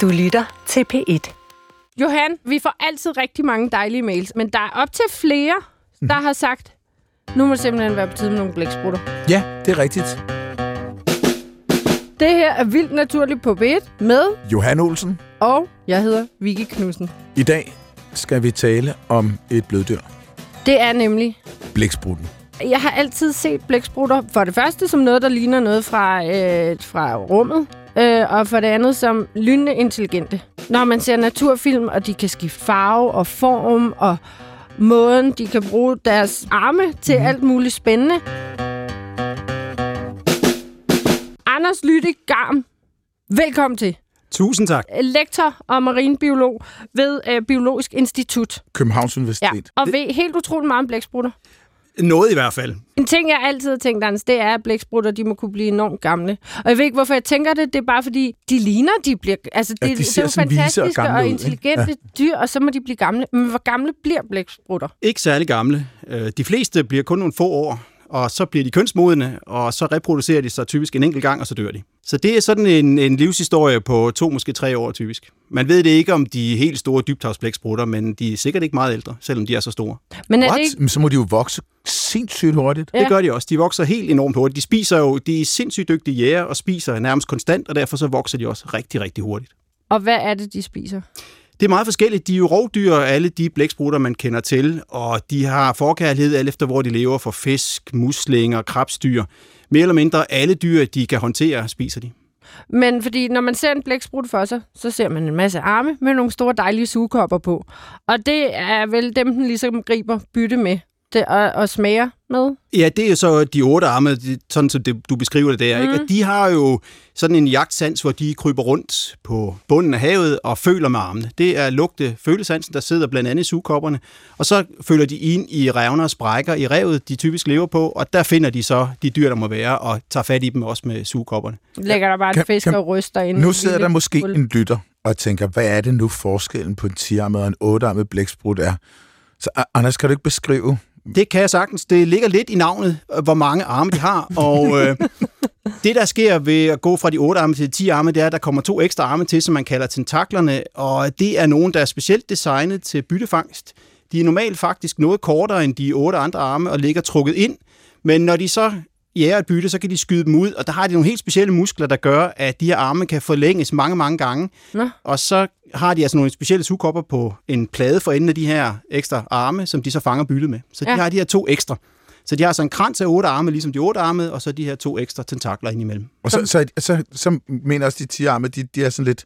Du lytter til P1. Johan, vi får altid rigtig mange dejlige mails, men der er op til flere, der har sagt, nu må det simpelthen være på tide med nogle blæksprutter. Ja, det er rigtigt. Det her er Vildt Naturligt på B1 med, Johan Olsen, og jeg hedder Vicky Knudsen. i dag skal vi tale om et bløddyr. Det er nemlig Blæksprutten. Jeg har altid set blæksprutter for det første som noget, der ligner noget fra, øh, fra rummet, øh, og for det andet som lynende intelligente. Når man ser naturfilm, og de kan skifte farve og form, og måden, de kan bruge deres arme til mm. alt muligt spændende. Anders Lytte Garm, velkommen til. Tusind tak. Lektor og marinbiolog ved øh, Biologisk Institut. Københavns Ja, Universitet. og ved helt utroligt meget om blæksprutter. Noget i hvert fald. En ting, jeg altid har tænkt, Anders, det er, at blæksprutter de må kunne blive enormt gamle. Og jeg ved ikke, hvorfor jeg tænker det. Det er bare fordi, de ligner, de bliver... Altså, Ja, det, de det er jo vise og fantastiske og, gamle ud, intelligente dyr, og så må de blive gamle. Men hvor gamle bliver blæksprutter? Ikke særlig gamle. Øh, De fleste bliver kun nogle få år, og så bliver de kønsmodne, og så reproducerer de sig typisk en enkelt gang, og så dør de. Så det er sådan en, en livshistorie på to, måske tre år typisk. Man ved det ikke om de helt store dybtavsblæksprutter, men de er sikkert ikke meget ældre, selvom de er så store. Men er det What? ikke... Men så må de jo vokse sindssygt hurtigt. Ja. Det gør de også. De vokser helt enormt hurtigt. De spiser jo, de er sindssygt dygtige jæger og spiser nærmest konstant, og derfor så vokser de også rigtig, rigtig hurtigt. Og hvad er det, de spiser? Det er meget forskelligt. De er jo rovdyr, alle de blæksprutter, man kender til, og de har forkærlighed alt efter, hvor de lever for fisk, muslinger, krabstyr. Mere eller mindre alle dyr, de kan håndtere, spiser de. Men fordi når man ser en blæksprut for sig, så ser man en masse arme med nogle store dejlige sugekopper på. Og det er vel dem, den ligesom griber bytte med det, og, og smager med. Ja, det er jo så de otte arme, de- sådan som det, du beskriver det der. Mm. Ikke? Og de har jo sådan en jagtsans, hvor de kryber rundt på bunden af havet og føler med armene. Det er lugte følesansen, der sidder blandt andet i sugekopperne. Og så følger de ind i revner og sprækker i revet, de typisk lever på, og der finder de så de dyr, der må være, og tager fat i dem også med sugekopperne. Lægger der bare Kan- fisk kan- og ryster ind. i Nu sidder der måske hul. en lytter og tænker, hvad er det nu forskellen på en 10-armet og en 8-armet blæksprut er? Så Anders, kan du ikke beskrive? Det kan jeg sagtens. Det ligger lidt i navnet, øh, hvor mange arme de har. Og øh, det, der sker ved at gå fra de 8 arme til de 10 arme, det er, at der kommer to ekstra arme til, som man kalder tentaklerne. Og det er nogen, der er specielt designet til byttefangst. De er normalt faktisk noget kortere end de 8 andre arme og ligger trukket ind. Men når de så jager et bytte, så kan de skyde dem ud, og der har de nogle helt specielle muskler, der gør, at de her arme kan forlænges mange, mange gange. Nå. Og så har de altså nogle specielle sugekopper på en plade for enden af de her ekstra arme, som de så fanger byttet med. Så de Ja. har de her to ekstra. Så de har altså en krans af otte arme, ligesom de otte arme, og så de her to ekstra tentakler indimellem. Og så, så, så, så mener også de 10-armede, de, de er sådan lidt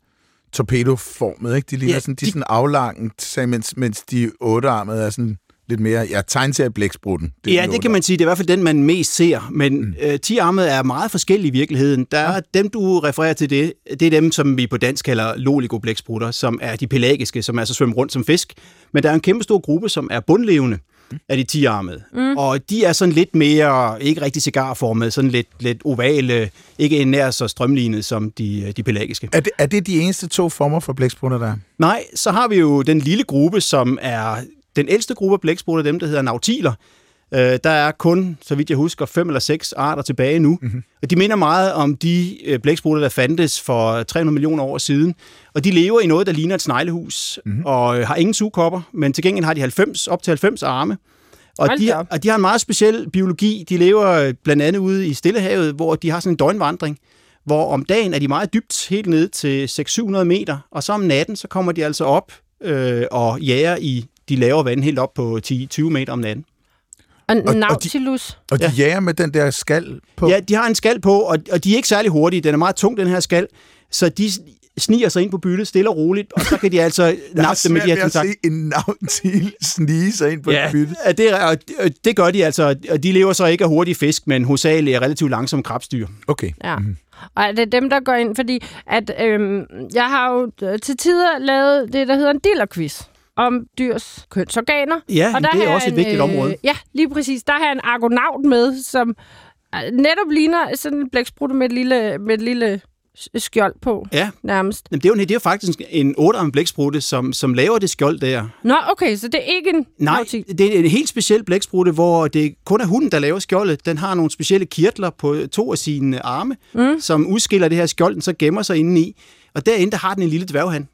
torpedoformet, ikke? De ligner Ja, sådan, de, de- er sådan aflangt, så mens, mens de 8-armede er sådan lidt mere, ja, tegneserie blæksprutten. Det ja, det kan man sige. Det er i hvert fald den, man mest ser. Men mm. øh, 10 armet er meget forskellige i virkeligheden. Der er dem, du refererer til det, det er dem, som vi på dansk kalder loligoblæksprutter, som er de pelagiske, som altså svømmer rundt som fisk. Men der er en kæmpe stor gruppe, som er bundlevende af de 10 armede. Mm. Og de er sådan lidt mere, ikke rigtig cigarformede, sådan lidt, lidt ovale, ikke nær så strømlignet som de, de pelagiske. Er det, er det de eneste to former for blæksprutter, der er? Nej, så har vi jo den lille gruppe, som er den ældste gruppe af blæksprutter, dem der hedder nautiler. Øh, der er kun, så vidt jeg husker, fem eller seks arter tilbage nu. Mm-hmm. Og de minder meget om de øh, blæksprutter, der fandtes for 300 millioner år siden. Og de lever i noget, der ligner et sneglehus, mm-hmm. og øh, har ingen sugekopper, men til gengæld har de 90, op til 90 arme. Og Hold de, op. og de har en meget speciel biologi. De lever øh, blandt andet ude i Stillehavet, hvor de har sådan en døgnvandring, hvor om dagen er de meget dybt, helt ned til 600-700 meter, og så om natten, så kommer de altså op øh, og jager i de lavere vand helt op på 10-20 meter om natten. Og, og de- Nautilus. Og de Ja. jager med den der skal på? Ja, de har en skal på, og, og de er ikke særlig hurtige. Den er meget tung, den her skal. Så de sniger sig ind på byttet stille og roligt, og så kan de altså Jeg nappe dem med de her at tentakler. se en nautil snige sig ind på Ja, et bytte. ja, det, og og det gør de altså. Og de lever så ikke af hurtige fisk, men hovedsageligt er relativt langsomme krabstyr. Okay. Ja. Mm. Og det er dem, der går ind, fordi at, øhm, jeg har jo øh, til tider lavet det, der hedder en dillerquiz om dyrs kønsorganer. Ja, og der det er også et vigtigt en, område. Ja, lige præcis. Der har en argonaut med, som øh, netop ligner sådan en blæksprutte med et lille, med et lille skjold på, Ja, nærmest. Jamen, det er jo, det er jo faktisk en ottearmet blæksprutte, som, som laver det skjold der. Nå, okay, så det er ikke en Nej, nautil. det er en helt speciel blæksprutte, hvor det kun er hunden, der laver skjoldet. Den har nogle specielle kirtler på to af sine arme, mm. som udskiller det her skjold, den så gemmer sig inde i. Og derinde, der har den en lille dværghan,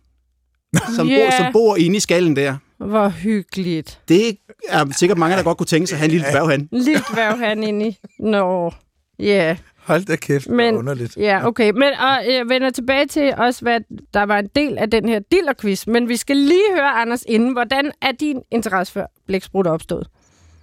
som, Ja. bor, som bor inde i skallen der. Hvor hyggeligt. Det er sikkert mange, der godt kunne tænke sig at have en lille dværghan. Lidt dværg han inde i. Nå, ja. Hold da kæft, Men- underligt. Ja, okay. Men og, jeg vender tilbage til også, hvad der var en del af den her dillerquiz. Men vi skal lige høre, Anders, inden. Hvordan er din interesse for blæksprut opstået?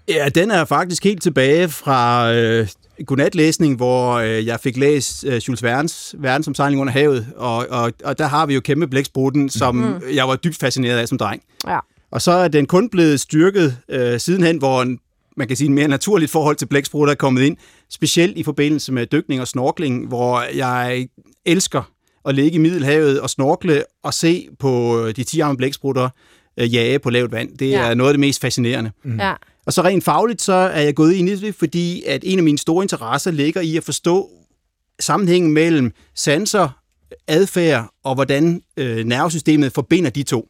Ja, den er faktisk helt tilbage fra øh, godnatlæsning, hvor øh, jeg fik læst øh, Jules Verne's Verden som sejling under havet, og, og, og der har vi jo kæmpe blæksprutten, som mm. jeg var dybt fascineret af som dreng. Ja. Og så er den kun blevet styrket øh, sidenhen, hvor en, man kan sige en mere naturligt forhold til blæksprutter er kommet ind, specielt i forbindelse med dykning og snorkling, hvor jeg elsker at ligge i Middelhavet og snorkle og se på øh, de 10 blæksprutter øh, jage på lavt vand. Det Ja. er noget af det mest fascinerende. Mm. Ja. Og så rent fagligt, så er jeg gået ind i det, fordi at en af mine store interesser ligger i at forstå sammenhængen mellem sanser, adfærd og hvordan øh, nervesystemet forbinder de to.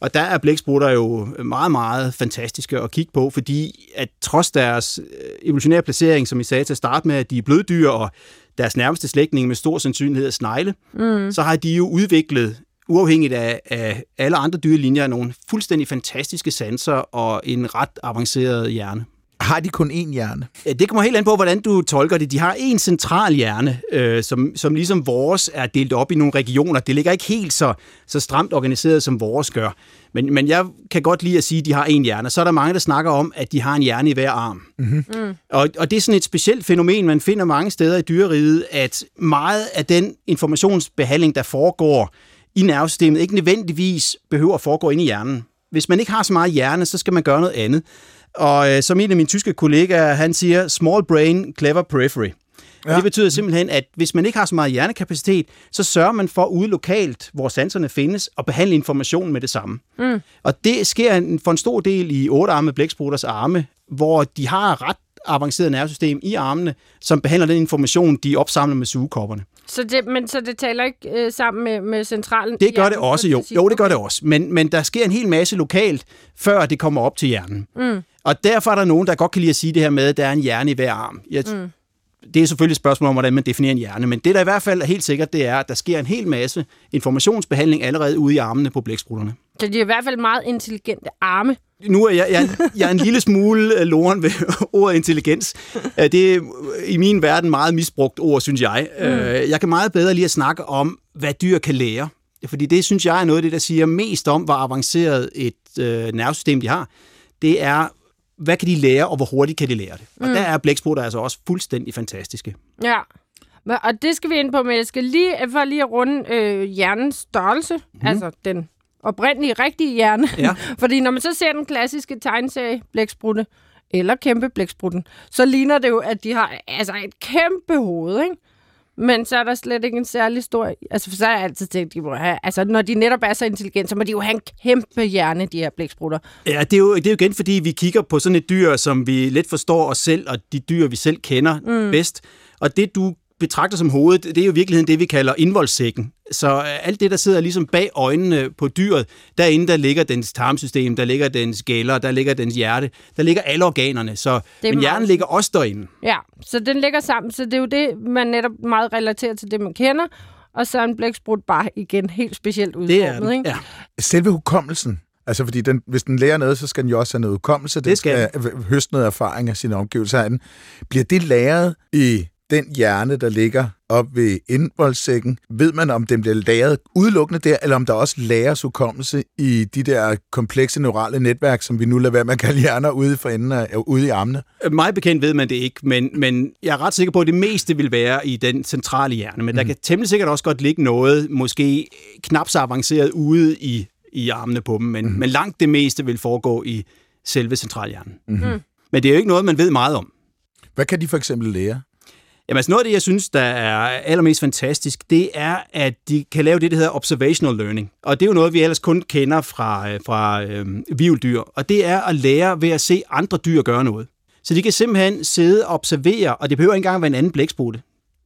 Og der er blæksprutter jo meget, meget fantastiske at kigge på, fordi at trods deres øh, evolutionære placering, som I sagde til at starte med, at de er bløddyr, og deres nærmeste slægtning med stor sandsynlighed er snegle, mm. så har de jo udviklet, uafhængigt af, af alle andre dyrelinjer, nogle fuldstændig fantastiske sanser og en ret avanceret hjerne. Har de kun én hjerne? Ja, Det kommer helt an på, hvordan du tolker det. De har en central hjerne, øh, som, som ligesom vores er delt op i nogle regioner. Det ligger ikke helt så, så stramt organiseret, som vores gør. Men, men jeg kan godt lide at sige, at de har en hjerne. Så er der mange, der snakker om, at de har en hjerne i hver arm. Mm-hmm. Mm. Og, og det er sådan et specielt fænomen, man finder mange steder i dyreriget, at meget af den informationsbehandling, der foregår i nervesystemet, ikke nødvendigvis behøver at foregå inde i hjernen. Hvis man ikke har så meget hjerne, så skal man gøre noget andet. Og øh, som en af mine tyske kollegaer, han siger, small brain, clever periphery. Ja. Det betyder simpelthen, at hvis man ikke har så meget hjernekapacitet, så sørger man for ude lokalt, hvor sanserne findes, at behandle informationen med det samme. Mm. Og det sker en- for en stor del i ottearmede blæksprutters arme, hvor de har ret avanceret nervesystem i armene, som behandler den information, de opsamler med sugekopperne. Så det, men så det taler ikke øh, sammen med, med centralen? Det gør hjernen, det også, så jo. Jo, det gør det også. Men, men der sker en hel masse lokalt, før det kommer op til hjernen. Mm. Og derfor er der nogen, der godt kan lide at sige det her med, at der er en hjerne i hver arm. Jeg, mm. Det er selvfølgelig et spørgsmål om, hvordan man definerer en hjerne, men det der i hvert fald er helt sikkert, det er, at der sker en hel masse informationsbehandling allerede ude i armene på blæksprutterne. Så de er i hvert fald meget intelligente arme. Nu er jeg, jeg, jeg er en lille smule øh, loren ved ordet intelligens. Øh, Det er i min verden meget misbrugt ord, synes jeg. Mm. Jeg kan meget bedre lige at snakke om, hvad dyr kan lære. Fordi det synes jeg er noget af det, der siger mest om, hvor avanceret et øh, nervesystem de har. Det er, hvad kan de lære, og hvor hurtigt kan de lære det. Og der er blæksprutter altså også fuldstændig fantastiske. Ja. Og det skal vi ind på, men jeg skal lige, for lige at runde øh, hjernens størrelse, mm. altså den oprindelige, rigtige hjerne. Ja. Fordi når man så ser den klassiske tegneserie blæksprutte, eller kæmpe blæksprutten, så ligner det jo, at de har altså et kæmpe hoved, ikke? Men så er der slet ikke en særlig stor... Altså, for så har jeg altid tænkt, de må have... Altså, når de netop er så intelligente, så må de jo have en kæmpe hjerne, de her blæksprutter. Ja, det er, jo, det er jo igen, fordi vi kigger på sådan et dyr, som vi let forstår os selv, og de dyr, vi selv kender mm. bedst. Og det, du betragter som hovedet, det er jo i virkeligheden det, vi kalder indvoldssækken. Så øh, alt det, der sidder ligesom bag øjnene på dyret, derinde der ligger dens tarmsystem, der ligger dens gælder, der ligger dens hjerte, der ligger alle organerne. Så, men meget hjernen ligger også derinde. Ja, så den ligger sammen. Så det er jo det, man netop meget relaterer til det, man kender. Og så er en blæksprut bare igen helt specielt udformet, Det er den. ikke? Ja. Selve hukommelsen. Altså, fordi den, hvis den lærer noget, så skal den jo også have noget hukommelse. Den Det skal høste noget erfaring af sine omgivelser. af den. Bliver det læret i den hjerne, der ligger op ved indvoldssækken? Ved man, om den bliver læret udelukkende der, eller om der også læres hukommelse i de der komplekse neurale netværk, som vi nu lader være med at kalde hjerner ude for enden af, ude i armene? Mig bekendt ved man det ikke, men, men jeg er ret sikker på, at det meste vil være i den centrale hjerne. Men mm. der kan temmelig sikkert også godt ligge noget, måske knap så avanceret ude i, i armene på dem, men, mm. men langt det meste vil foregå i selve centralhjernen. Mm-hmm. Men det er jo ikke noget, man ved meget om. Hvad kan de for eksempel lære? Jamen altså noget af det, jeg synes, der er allermest fantastisk, det er, at de kan lave det, der hedder observational learning. Og det er jo noget, vi ellers kun kender fra, øh, fra øh, vivldyr. Og det er at lære ved at se andre dyr gøre noget. Så de kan simpelthen sidde og observere, og det behøver ikke engang være en anden blæksprutte.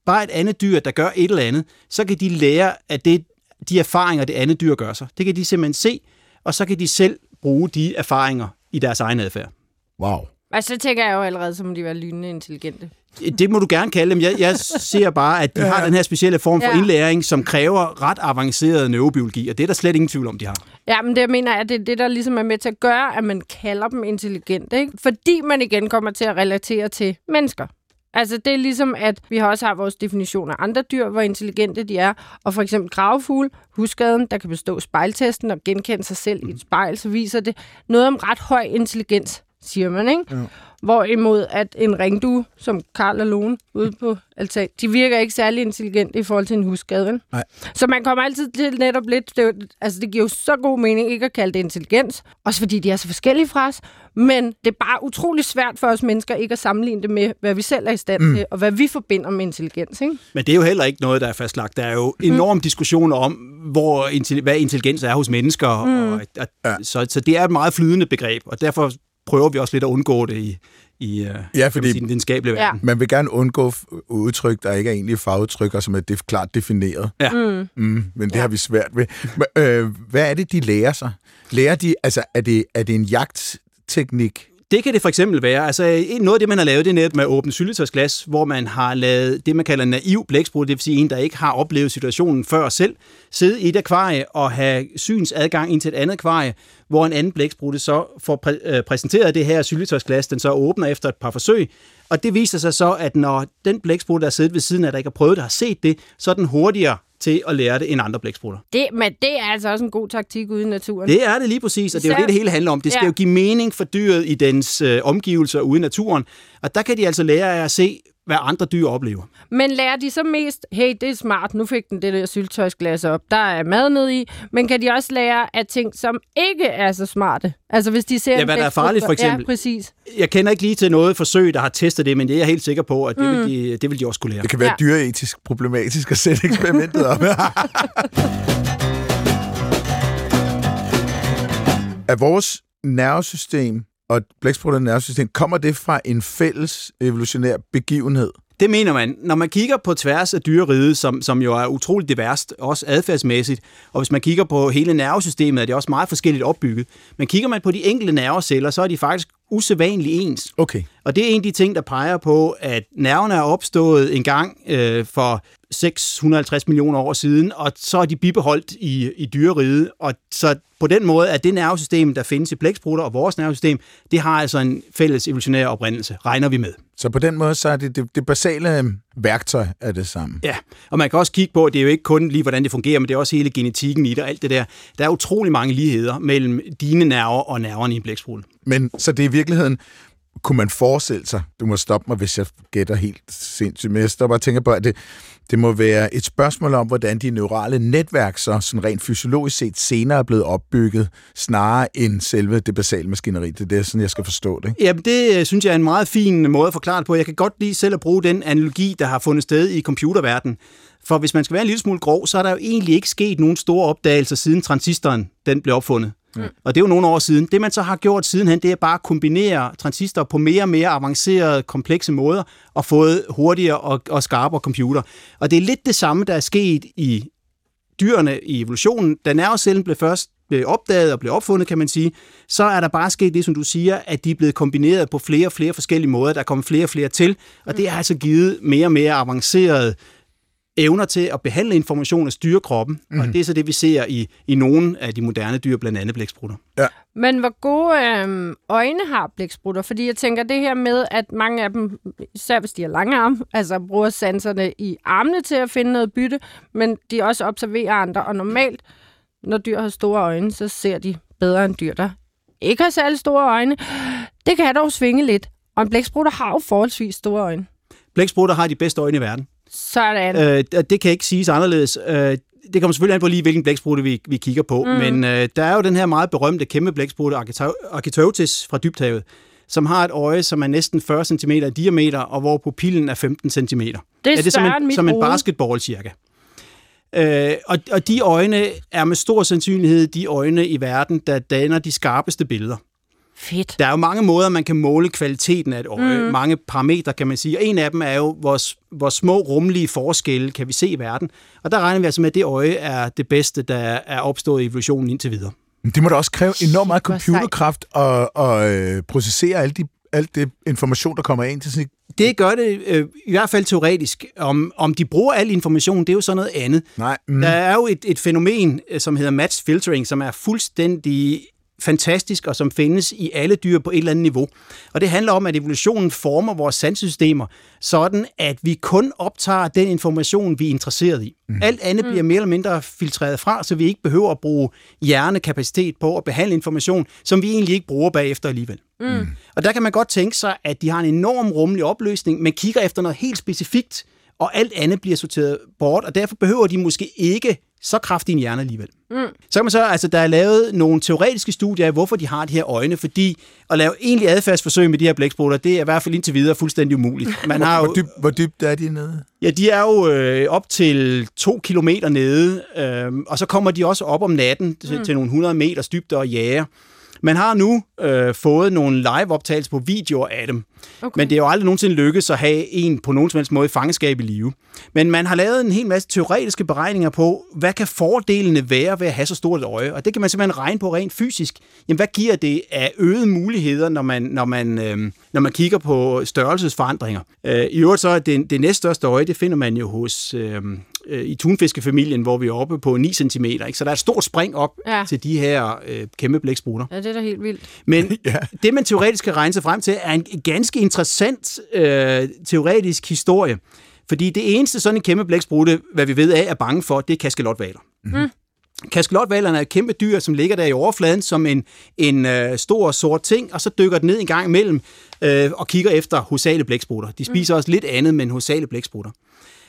Bare et andet dyr, der gør et eller andet, så kan de lære af det, de erfaringer, det andet dyr gør sig. Det kan de simpelthen se, og så kan de selv bruge de erfaringer i deres egen adfærd. Wow. Og så tænker jeg jo allerede, så må de være lynende intelligente. Det må du gerne kalde dem. Jeg, jeg ser bare, at de har den her specielle form for Ja. indlæring, som kræver ret avanceret neurobiologi, og det er der slet ingen tvivl om, de har. Ja, men det jeg mener jeg, at det er det, der ligesom er med til at gøre, at man kalder dem intelligente. Ikke? Fordi man igen kommer til at relatere til mennesker. Altså, det er ligesom, at vi har også har vores definition af andre dyr, hvor intelligente de er. Og for eksempel gravfugle, husskaden, der kan bestå spejltesten og genkende sig selv i et spejl, så viser det noget om ret høj intelligens, siger man, ikke? Ja. Hvorimod at en ringdue, som Karl og Lone ude på altan, de virker ikke særlig intelligente i forhold til en husskade, vel? Nej. Så man kommer altid til netop lidt... Det, altså, det giver jo så god mening ikke at kalde det intelligens. Også fordi de er så forskellige fra os. Men det er bare utrolig svært for os mennesker ikke at sammenligne det med, hvad vi selv er i stand mm. til, og hvad vi forbinder med intelligens, ikke? Men det er jo heller ikke noget, der er fastlagt. Der er jo enorm diskussioner om, hvor, hvad intelligens er hos mennesker. Mm. Og, og, Ja. så, så det er et meget flydende begreb, og derfor prøver vi også lidt at undgå det i, i, øh, Ja, fordi- i den videnskabelige Ja. verden. Man vil gerne undgå udtryk, der ikke er egentlig fagudtryk, og som er def- klart defineret. Ja. Mm. Mm, men det ja. har vi svært ved. Men, øh, hvad er det, de lærer sig? Lærer de, altså, er det, er det en jagtteknik? Det kan det for eksempel være. Altså, en- noget af det, man har lavet, det er netop med åbent åbne syltetøjsglas, hvor man har lavet det, man kalder naiv blæksprut, det vil sige en, der ikke har oplevet situationen før selv, sidde i et akvarie og have synsadgang ind til et andet akvarie, hvor en anden blæksprutte så får præ- øh, præsenteret det her syltetøjsglas, den så åbner efter et par forsøg, og det viser sig så, at når den blæksprutte, der sidder ved siden af, der ikke har prøvet det, har set det, så er den hurtigere til at lære det end andre blæksprutter. Det, men det er altså også en god taktik ude i naturen. Det er det lige præcis, og det er jo det, det hele handler om. Det skal Ja. jo give mening for dyret i dens øh, omgivelser ude i naturen, og der kan de altså lære af at se, hvad andre dyr oplever. Men lærer de så mest, hey, det er smart, nu fik den det der syltøjsglas op, der er mad ned i, men kan de også lære af ting, som ikke er så smarte? Altså hvis de ser Ja, en hvad der er farligt, for eksempel. Ja, præcis. Jeg kender ikke lige til noget forsøg, der har testet det, men det er jeg helt sikker på, at det, mm. vil, de, det vil de også kunne lære. Det kan være ja. dyreetisk problematisk at sætte eksperimentet op. er vores nervesystem og blæksprutternes nervesystem, kommer det fra en fælles evolutionær begivenhed? Det mener man. Når man kigger på tværs af dyreriget, som, som jo er utroligt diverst, også adfærdsmæssigt, og hvis man kigger på hele nervesystemet, er det også meget forskelligt opbygget. Men kigger man på de enkelte nerveceller, så er de faktisk usædvanligt ens. Okay. Og det er en af de ting, der peger på, at nerverne er opstået en gang øh, for 650 millioner år siden, og så er de bibeholdt i, i dyreriget. Og så på den måde er det nervesystem, der findes i blæksprutter og vores nervesystem, det har altså en fælles evolutionær oprindelse, regner vi med. Så på den måde, så er det det, det basale værktøj af det samme. Ja, og man kan også kigge på, at det er jo ikke kun lige, hvordan det fungerer, men det er også hele genetikken i det og alt det der. Der er utrolig mange ligheder mellem dine nerver og nerverne i en blæksprutte. Men så det er i virkeligheden, kunne man forestille sig, du må stoppe mig, hvis jeg gætter helt sindssygt, men jeg stopper og tænker på, at det, det må være et spørgsmål om, hvordan de neurale netværk så sådan rent fysiologisk set senere er blevet opbygget, snarere end selve det basale maskineri. Det er det, sådan, jeg skal forstå det. Ikke? Jamen, det øh, synes jeg er en meget fin øh, måde at forklare det på. Jeg kan godt lide selv at bruge den analogi, der har fundet sted i computerverdenen. For hvis man skal være en lille smule grov, så er der jo egentlig ikke sket nogen store opdagelser, siden transistoren den blev opfundet. Mm. Og det er jo nogle år siden. Det, man så har gjort sidenhen, det er bare at kombinere transistorer på mere og mere avancerede, komplekse måder, og fået hurtigere og, og skarpere computer. Og det er lidt det samme, der er sket i dyrene i evolutionen. Da nervecellen blev først blev opdaget og blev opfundet, kan man sige, så er der bare sket det, som du siger, at de er blevet kombineret på flere og flere forskellige måder. Der er kommet flere og flere til, og det har altså givet mere og mere avancerede evner til at behandle information og styre kroppen. Mm. Og det er så det, vi ser i, i nogle af de moderne dyr, blandt andet blæksprutter. Men hvor gode øhm, øjne har blæksprutter? Fordi jeg tænker det her med, at mange af dem, især hvis de har lange arme, altså bruger sanserne i armene til at finde noget bytte, men de også observerer andre. Og normalt, når dyr har store øjne, så ser de bedre end dyr, der ikke har særlig store øjne. Det kan dog svinge lidt. Og en blæksprutter har jo forholdsvis store øjne. Blæksprutter har de bedste øjne i verden. Sådan. Øh, det kan ikke siges anderledes. Øh, det kommer selvfølgelig an på lige, hvilken blæksprutte vi, vi kigger på. Mm. Men øh, der er jo den her meget berømte kæmpe blæksprutte, Archaeopteryx fra dybthavet, som har et øje, som er næsten 40 cm i diameter, og hvor pupillen er 15 cm. det er, er det som en, som en basketball cirka. Øh, og, og de øjne er med stor sandsynlighed de øjne i verden, der danner de skarpeste billeder. Fedt. Der er jo mange måder, man kan måle kvaliteten af et øje. Mm. Mange parametre, kan man sige. Og en af dem er jo, hvor, hvor små rumlige forskelle kan vi se i verden. Og der regner vi altså med, at det øje er det bedste, der er opstået i evolutionen indtil videre. Men det må da også kræve enormt meget computerkraft at, at øh, processere alle de alt det information, der kommer ind til sådan Det gør det øh, i hvert fald teoretisk. Om, om de bruger al information, det er jo så noget andet. Nej. Mm. Der er jo et, et fænomen, øh, som hedder match filtering, som er fuldstændig fantastisk, og som findes i alle dyr på et eller andet niveau. Og det handler om, at evolutionen former vores sandsystemer, sådan at vi kun optager den information, vi er interesseret i. Mm. Alt andet bliver mere eller mindre filtreret fra, så vi ikke behøver at bruge hjernekapacitet på at behandle information, som vi egentlig ikke bruger bagefter alligevel. Mm. Og der kan man godt tænke sig, at de har en enorm rummelig opløsning, men kigger efter noget helt specifikt, og alt andet bliver sorteret bort, og derfor behøver de måske ikke så kraftig en hjerne alligevel. Mm. Så kan man så, altså der er lavet nogle teoretiske studier af, hvorfor de har de her øjne, fordi at lave egentlig adfærdsforsøg med de her blæksprutter, det er i hvert fald indtil videre fuldstændig umuligt. Man har Hvor, jo, dyb, hvor dybt er de nede? ja, de er jo øh, op til to kilometer nede, øh, og så kommer de også op om natten til, mm. til nogle 100 meters dybde og jager. Man har nu øh, fået nogle live-optagelser på videoer af dem. Okay. Men det er jo aldrig nogensinde lykkedes at have en på nogen som helst måde i fangenskab i live. Men man har lavet en hel masse teoretiske beregninger på, hvad kan fordelene være ved at have så stort et øje? Og det kan man simpelthen regne på rent fysisk. Jamen, hvad giver det af øgede muligheder, når man, når man, øh, når man kigger på størrelsesforandringer? Øh, I øvrigt så er det, det næststørste øje, det finder man jo hos... Øh, øh, i tunfiskefamilien, hvor vi er oppe på 9 cm. Ikke? Så der er et stort spring op Ja. til de her øh, kæmpe blæksprutter. Ja, det er da helt vildt. Men Ja. det, man teoretisk kan regne sig frem til, er en ganske interessant øh, teoretisk historie. Fordi det eneste sådan en kæmpe blæksprutte, hvad vi ved af, er bange for, det er kaskelotvaler. Mm. Kaskelotvalerne er et kæmpe dyr, som ligger der i overfladen som en, en øh, stor sort ting, og så dykker den ned en gang imellem øh, og kigger efter hosale blæksprutter. De spiser mm. også lidt andet, men hosale blæksprutter.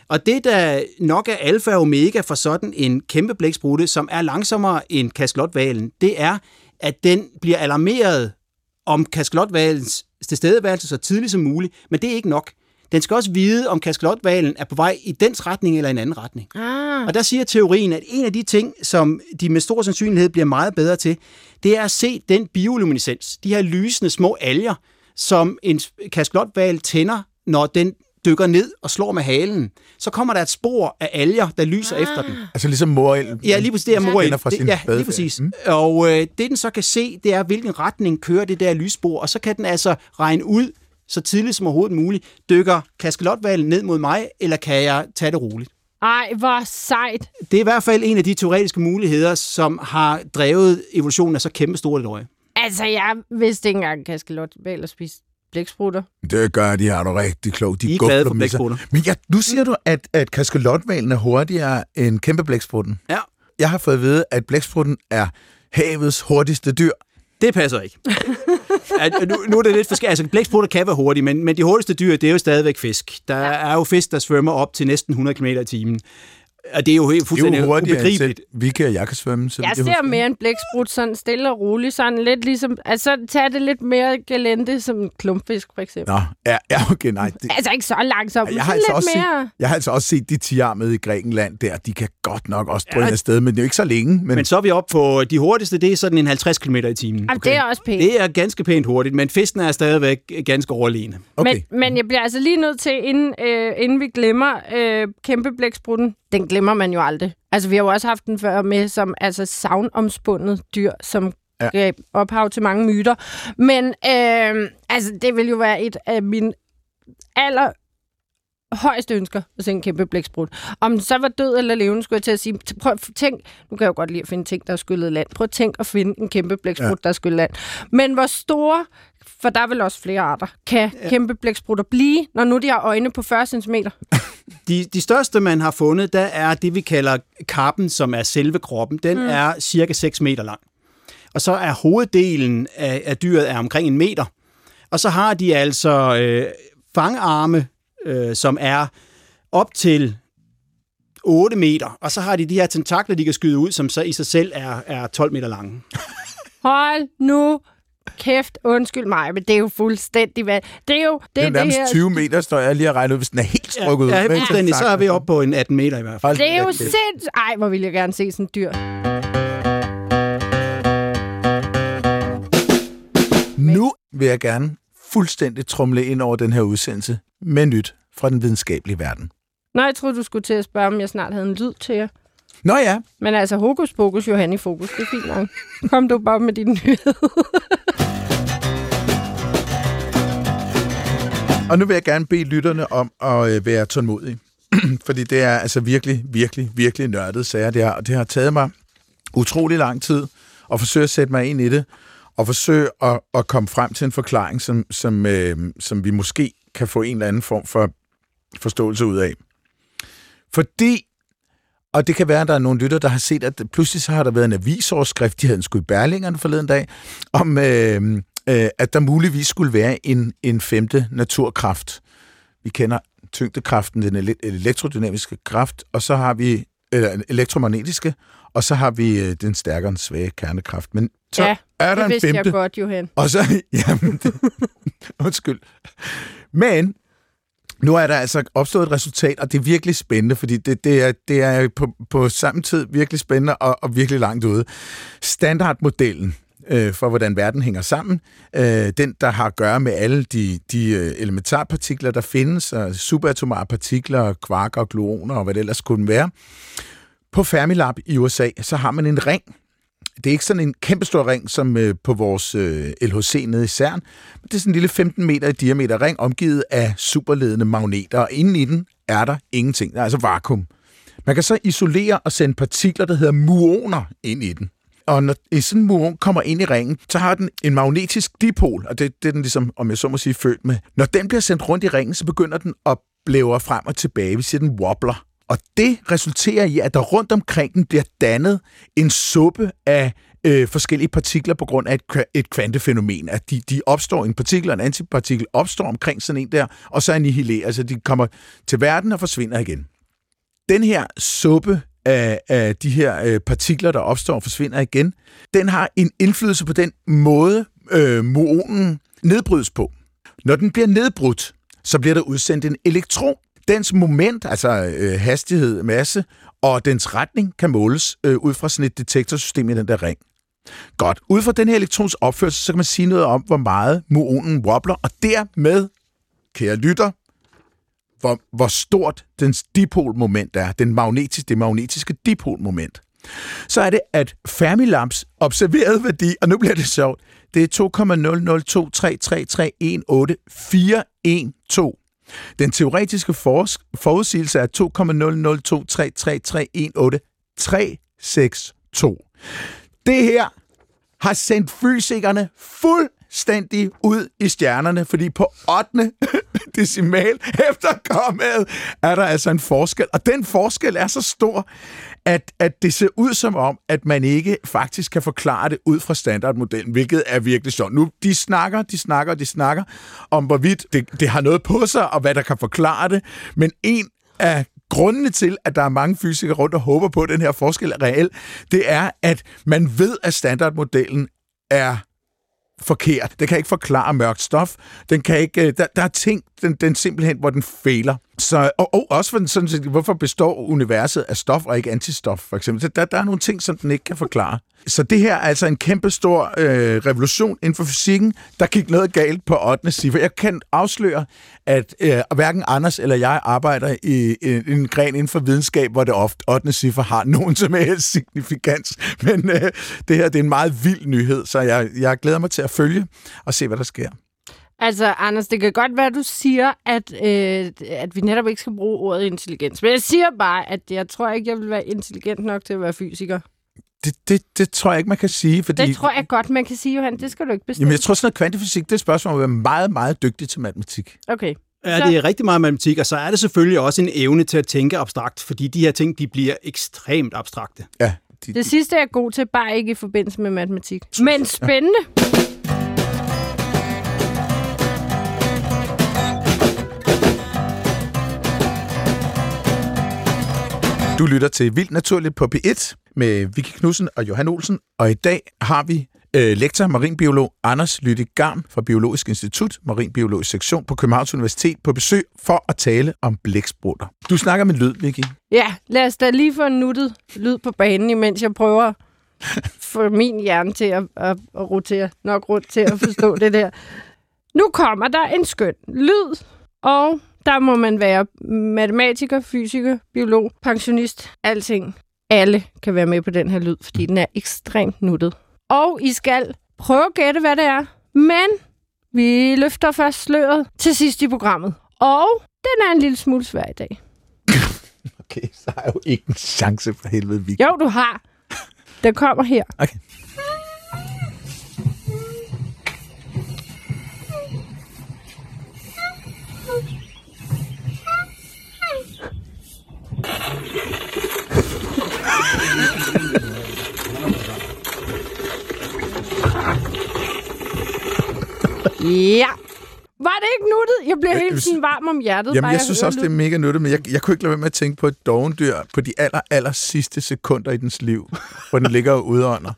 Og det, der nok er alfa og omega for sådan en kæmpe blæksprutte, som er langsommere end kaskelotvalen, det er, at den bliver alarmeret om kaskelotvalens tilstedeværelse så tidligt som muligt, men det er ikke nok. Den skal også vide, om kaskelotvalen er på vej i dens retning eller en anden retning. Ah, Og der siger teorien, at en af de ting, som de med stor sandsynlighed bliver meget bedre til, det er at se den bioluminescens, de her lysende små alger, som en kaskelotval tænder, når den dykker ned og slår med halen. Så kommer der et spor af alger, der lyser ah. efter den. Altså ligesom morild. Ja, lige præcis, det er mor Kender fra sin det, Ja, lige præcis. Mm. Og øh, det, den så kan se, det er, hvilken retning kører det der lysspor, og så kan den altså regne ud, så tidligt som overhovedet muligt, dykker kaskelotvalen ned mod mig, eller kan jeg tage det roligt? ej, hvor sejt. Det er i hvert fald en af de teoretiske muligheder, som har drevet evolutionen af så kæmpe stort et øje. Altså, jeg vidste ikke engang, at kaskelot at spise blæksprutter. Det gør de, har du rigtig klogt. De De er glade for blæksprutter. Men ja, nu siger du, at, at kaskelotvalen er hurtigere end kæmpe blæksprutten. Ja, Jeg har fået at vide, at blæksprutten er havets hurtigste dyr. det passer ikke. At, nu, nu er det lidt forskelligt. Altså, blæksprutter kan være hurtige, men, men de hurtigste dyr, det er jo stadigvæk fisk. Der er jo fisk, der svømmer op til næsten 100 km i timen. Og det er jo helt Det er fuldstændig jo ubegribeligt. selv Vicky og jeg kan svømme. Så Jeg ser mere en blæksprut sådan stille og roligt, sådan lidt ligesom... Altså, tag det lidt mere galente som en klumpfisk, for eksempel. Nå, ja, ja okay, nej. Det, Altså, ikke så langsomt, men jeg, har sådan altså lidt også mere... set, jeg har altså også set de tiarmede i Grækenland der. De kan godt nok også drøne afsted, men det er jo ikke så længe. Men, Men så er vi oppe på de hurtigste, det er sådan en 50 km i timen. Jamen, det er også pænt. Det er ganske pænt hurtigt, men fiskene er stadigvæk ganske overlegne. okay. Men, men jeg bliver altså lige nødt til, inden, øh, inden vi glemmer øh, kæmpe blæksprutten, den glemmer man jo aldrig. Altså, vi har jo også haft den før med som altså, savnomspundet dyr, som Ja. gav ophav til mange myter. Men øh, altså, det vil jo være et af mine aller højeste ønsker at se en kæmpe blæksprut. Om den så var død eller levende, skulle jeg til at sige. Prøv tænk, nu kan jeg jo godt lide at finde ting, der er skyllet land. Prøv at tænk at finde en kæmpe blæksprut, ja. der er skyllet land. Men hvor store, for der er vel også flere arter, kan ja. kæmpe blæksprutter blive, når nu de har øjne på 40 cm? De, de største, man har fundet, der er det, vi kalder karpen, som er selve kroppen. Den mm. er cirka 6 meter lang. Og så er hoveddelen af, af dyret er omkring en meter. Og så har de altså øh, fangarme, øh, som er op til 8 meter. Og så har de de her tentakler, de kan skyde ud, som så i sig selv er, er 12 meter lange. Hold nu kæft, undskyld mig, men det er jo fuldstændig hvad. Det er jo det, det er jo det, nærmest her. 20 meter, står jeg lige og regner ud, hvis den er helt strukket ud. Ja, fuldstændig. Så er vi oppe på en 18 meter i hvert fald. Det er jo sindssygt. Ej, hvor vil jeg gerne se sådan et dyr. Nu vil jeg gerne fuldstændig trumle ind over den her udsendelse med nyt fra den videnskabelige verden. Nå, jeg troede, du skulle til at spørge, om jeg snart havde en lyd til jer. Nå ja, Men altså, hokus pokus, Johan i fokus, det er fint nok. Kom du bare med din nyhed. Og nu vil jeg gerne bede lytterne om at øh, være tålmodige. Fordi det er altså virkelig, virkelig, virkelig nørdet sager, det her. Og det har taget mig utrolig lang tid at forsøge at sætte mig ind i det, og forsøge at, at komme frem til en forklaring, som, som, øh, som vi måske kan få en eller anden form for forståelse ud af. Fordi, og det kan være, at der er nogle lytter, der har set, at pludselig så har der været en avisoverskrift, de havde en sgu i Berlingerne forleden dag, om øh, øh, at der muligvis skulle være en, en femte naturkraft. Vi kender tyngdekraften, den elektrodynamiske kraft, og så har vi eller elektromagnetiske, og så har vi øh, den stærkere en svage kernekraft. Men så ja, er der det en femte. jeg godt, Johan. Og så, jamen, det, undskyld. Men nu er der altså opstået et resultat, og det er virkelig spændende, fordi det, det er, det er på, på samme tid virkelig spændende og, og virkelig langt ude. Standardmodellen øh, for, hvordan verden hænger sammen, øh, den, der har at gøre med alle de, de øh, elementarpartikler, der findes, og subatomare partikler, kvarker, gluoner og hvad det ellers kunne være. På Fermilab i USA, så har man en ring, det er ikke sådan en kæmpestor ring, som øh, på vores øh, LHC nede i CERN, men det er sådan en lille 15 meter i diameter ring, omgivet af superledende magneter, og inden i den er der ingenting. Der er altså vakuum. Man kan så isolere og sende partikler, der hedder muoner, ind i den. Og når sådan en muon kommer ind i ringen, så har den en magnetisk dipol, og det, det er den ligesom, om jeg så må sige, født med. Når den bliver sendt rundt i ringen, så begynder den at blæver frem og tilbage. Vi siger, den wobbler. Og det resulterer i, at der rundt omkring den bliver dannet en suppe af øh, forskellige partikler på grund af et, et kvantefænomen. At de, de opstår, en partikel og en antipartikel opstår omkring sådan en der, og så annihilerer, altså de kommer til verden og forsvinder igen. Den her suppe af, af de her øh, partikler, der opstår og forsvinder igen, den har en indflydelse på den måde, øh, muonen nedbrydes på. Når den bliver nedbrudt, så bliver der udsendt en elektron. Dens moment, altså øh, hastighed, masse, og dens retning kan måles øh, ud fra sådan et detektorsystem i den der ring. Godt. Ud fra den her elektrons opførsel, så kan man sige noget om, hvor meget muonen wobbler, og dermed, kære lytter, hvor, hvor stort dens dipolmoment er, den magnetiske, det magnetiske dipolmoment. Så er det, at Fermilamps observerede værdi, og nu bliver det sjovt, det er 2,00233318412. Den teoretiske forudsigelse er 2,002333188362. Det her har sendt fysikerne fuldstændig ud i stjernerne, fordi på 8. decimal efter kommet er der altså en forskel. Og den forskel er så stor, at, at det ser ud som om, at man ikke faktisk kan forklare det ud fra standardmodellen, hvilket er virkelig sjovt. Nu, de snakker, de snakker, de snakker om, hvorvidt det, det har noget på sig, og hvad der kan forklare det. Men en af grundene til, at der er mange fysikere rundt og håber på, at den her forskel er reel, det er, at man ved, at standardmodellen er forkert. Den kan ikke forklare mørkt stof. Den kan ikke, øh, der, der er ting, den, den simpelthen, hvor den fejler. Så, og, og også for sådan set, hvorfor består universet af stof og ikke antistof, for eksempel. Der, der er nogle ting, som den ikke kan forklare. Så det her er altså en kæmpe stor øh, revolution inden for fysikken. Der gik noget galt på 8. cifre. Jeg kan afsløre, at øh, hverken Anders eller jeg arbejder i en, en gren inden for videnskab, hvor det ofte 8. cifre har nogen som helst signifikans. Men øh, det her det er en meget vild nyhed, så jeg, jeg glæder mig til at følge og se, hvad der sker. Altså, Anders, det kan godt være, at du siger, at, øh, at vi netop ikke skal bruge ordet intelligens. Men jeg siger bare, at jeg tror ikke, jeg vil være intelligent nok til at være fysiker. Det, det, det tror jeg ikke, man kan sige. Fordi... Det tror jeg godt, man kan sige, Johan. Det skal du ikke bestemme. Jamen, jeg tror sådan noget kvantefysik, det er et spørgsmål om at være meget, meget dygtig til matematik. Okay. Ja, det er rigtig meget matematik, og så er det selvfølgelig også en evne til at tænke abstrakt, fordi de her ting, de bliver ekstremt abstrakte. Ja. De, det sidste er jeg god til, bare ikke i forbindelse med matematik. Men spændende. Ja. Du lytter til Vildt Naturligt på P1 med Vicky Knudsen og Johan Olsen, og i dag har vi øh, lektor marinbiolog Anders Lytte Garm fra Biologisk Institut, Marinbiologisk Sektion på Københavns Universitet på besøg for at tale om blæksprutter. Du snakker med lyd, Vicky. Ja, lad os da lige få en nuttet lyd på banen, imens jeg prøver få min hjerne til at, at, at rotere nok rundt til at forstå det der. Nu kommer der en skøn lyd, og der må man være matematiker, fysiker, biolog, pensionist, alting. Alle kan være med på den her lyd, fordi den er ekstremt nuttet. Og I skal prøve at gætte, hvad det er. Men Vi løfter først sløret til sidst i programmet. Og den er en lille smule svær i dag. Okay, så har jeg jo ikke en chance for helvede, vi. Jo, du har. Den kommer her. Okay. Ja. Var det ikke nuttet? Jeg bliver Jeg helt sådan varm om hjertet. Jamen, bare jeg synes også, det er mega nyttigt, men jeg, jeg kunne ikke lade være med at tænke på et dovendyr på de aller, aller sidste sekunder i dens liv, hvor den ligger og udånder.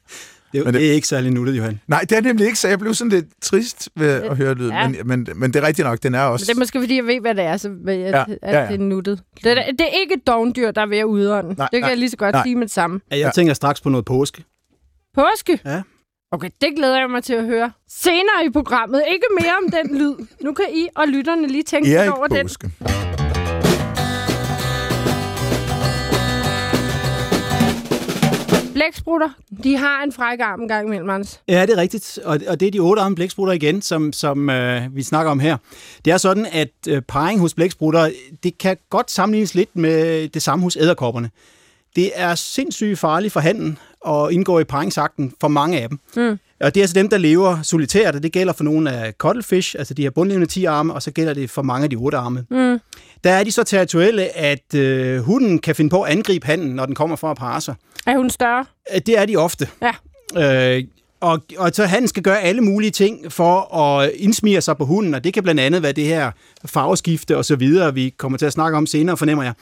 Det, er- Men det- det er ikke særlig nuttet, Johan. Nej, det er nemlig ikke, så jeg blev sådan lidt trist ved at høre lyden, Ja. men, men, men det er rigtigt nok, den er Men også... det er måske, fordi jeg ved, hvad det er, så ved jeg, Ja, at, ja, ja. det er nuttet. Det er, det er ikke et dovendyr, der er ved at udånde. Nej, det kan nej, jeg lige så godt nej. sige med det samme. Jeg Ja. tænker straks på noget påske. Påske? Ja. Okay, det glæder jeg mig til at høre. Senere i programmet. Ikke mere om den lyd. Nu kan I og lytterne lige tænke Erik over den. Påske. Blæksprutter, de har en fræk arm en gang imellem, Anders. Ja, det er rigtigt. Og, og det er de otte arme blæksprutter igen, som, som øh, vi snakker om her. Det er sådan, at øh, parring hos blæksprutter, det kan godt sammenlignes lidt med det samme hos æderkopperne. Det er sindssygt farligt for handen at indgå i paringsakten for mange af dem. Mm. Og det er altså dem, der lever solitært, og det gælder for nogle af cuttlefish, altså de her bundlevende 10 arme, og så gælder det for mange af de otte arme. Mm. Der er de så territorielle, at øh, hunden kan finde på at angribe handen, når den kommer for at parre sig. Er hun større? Øh, Det er de ofte. Ja. Øh, og, og så han skal gøre alle mulige ting for at indsmire sig på hunden, og det kan blandt andet være det her farveskifte og så videre, vi kommer til at snakke om senere, fornemmer jeg.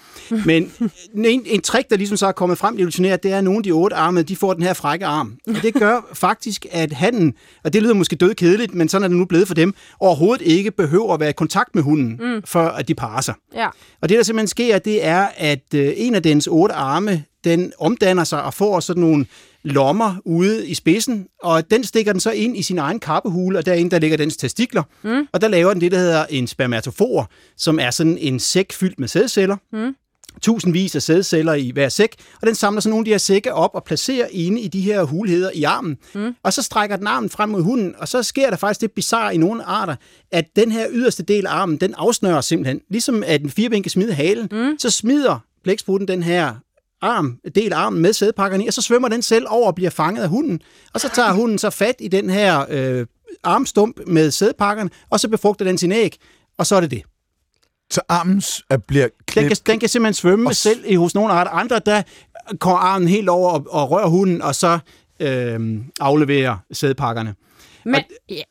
Men en, en trick, der ligesom så er kommet frem evolutionært, det er, at nogle af de otte armede, de får den her frække arm. Og det gør faktisk, at hannen, og det lyder måske død kedeligt, men sådan er det nu blevet for dem, overhovedet ikke behøver at være i kontakt med hunden, mm. for at de parer sig. Ja. Og det, der simpelthen sker, det er, at øh, en af dens otte arme, den omdanner sig og får sådan nogle lommer ude i spidsen, og den stikker den så ind i sin egen kappehule, og derinde der ligger dens testikler, mm. og der laver den det, der hedder en spermatofor, som er sådan en sæk fyldt med sædceller. Mm. Tusindvis af sædceller i hver sæk, og den samler så nogle af de her sække op og placerer inde i de her hulheder i armen. Mm. Og så strækker den armen frem mod hunden, og så sker der faktisk det bizarre i nogle arter, at den her yderste del af armen, den afsnører simpelthen. Ligesom at en fireben kan smide halen, mm. så smider blæksprutten den her arm, del armen med sædpakkerne i, og så svømmer den selv over og bliver fanget af hunden. Og så tager hunden så fat i den her øh, armstump med sædpakkerne, og så befrugter den sin æg, og så er det det. Så armen er- bliver Den klippet. kan, den kan simpelthen svømme Og selv i hos nogle arter. Andre, der går armen helt over og, og rører hunden, og så øh, afleverer sædpakkerne. Men, ja,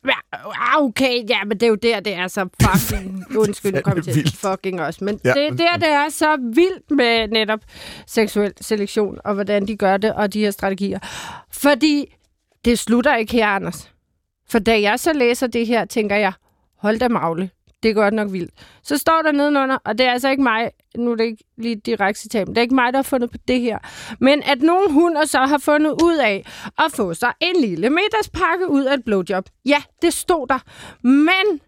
okay, ja, men det er jo der, det er så fucking... Undskyld, nu kom jeg til fucking også. Men Ja, det er der, det er så vildt med netop seksuel selektion, og hvordan de gør det, og de her strategier. Fordi det slutter ikke her, Anders. For da jeg så læser det her, tænker jeg, hold da magle, det er godt nok vildt. Så står der nedenunder, og det er altså ikke mig, nu er det ikke lige direkte citat, men det er ikke mig, der har fundet på det her, men at nogle hunder så har fundet ud af at få sig en lille middagspakke ud af et blowjob. Ja, det stod der. Men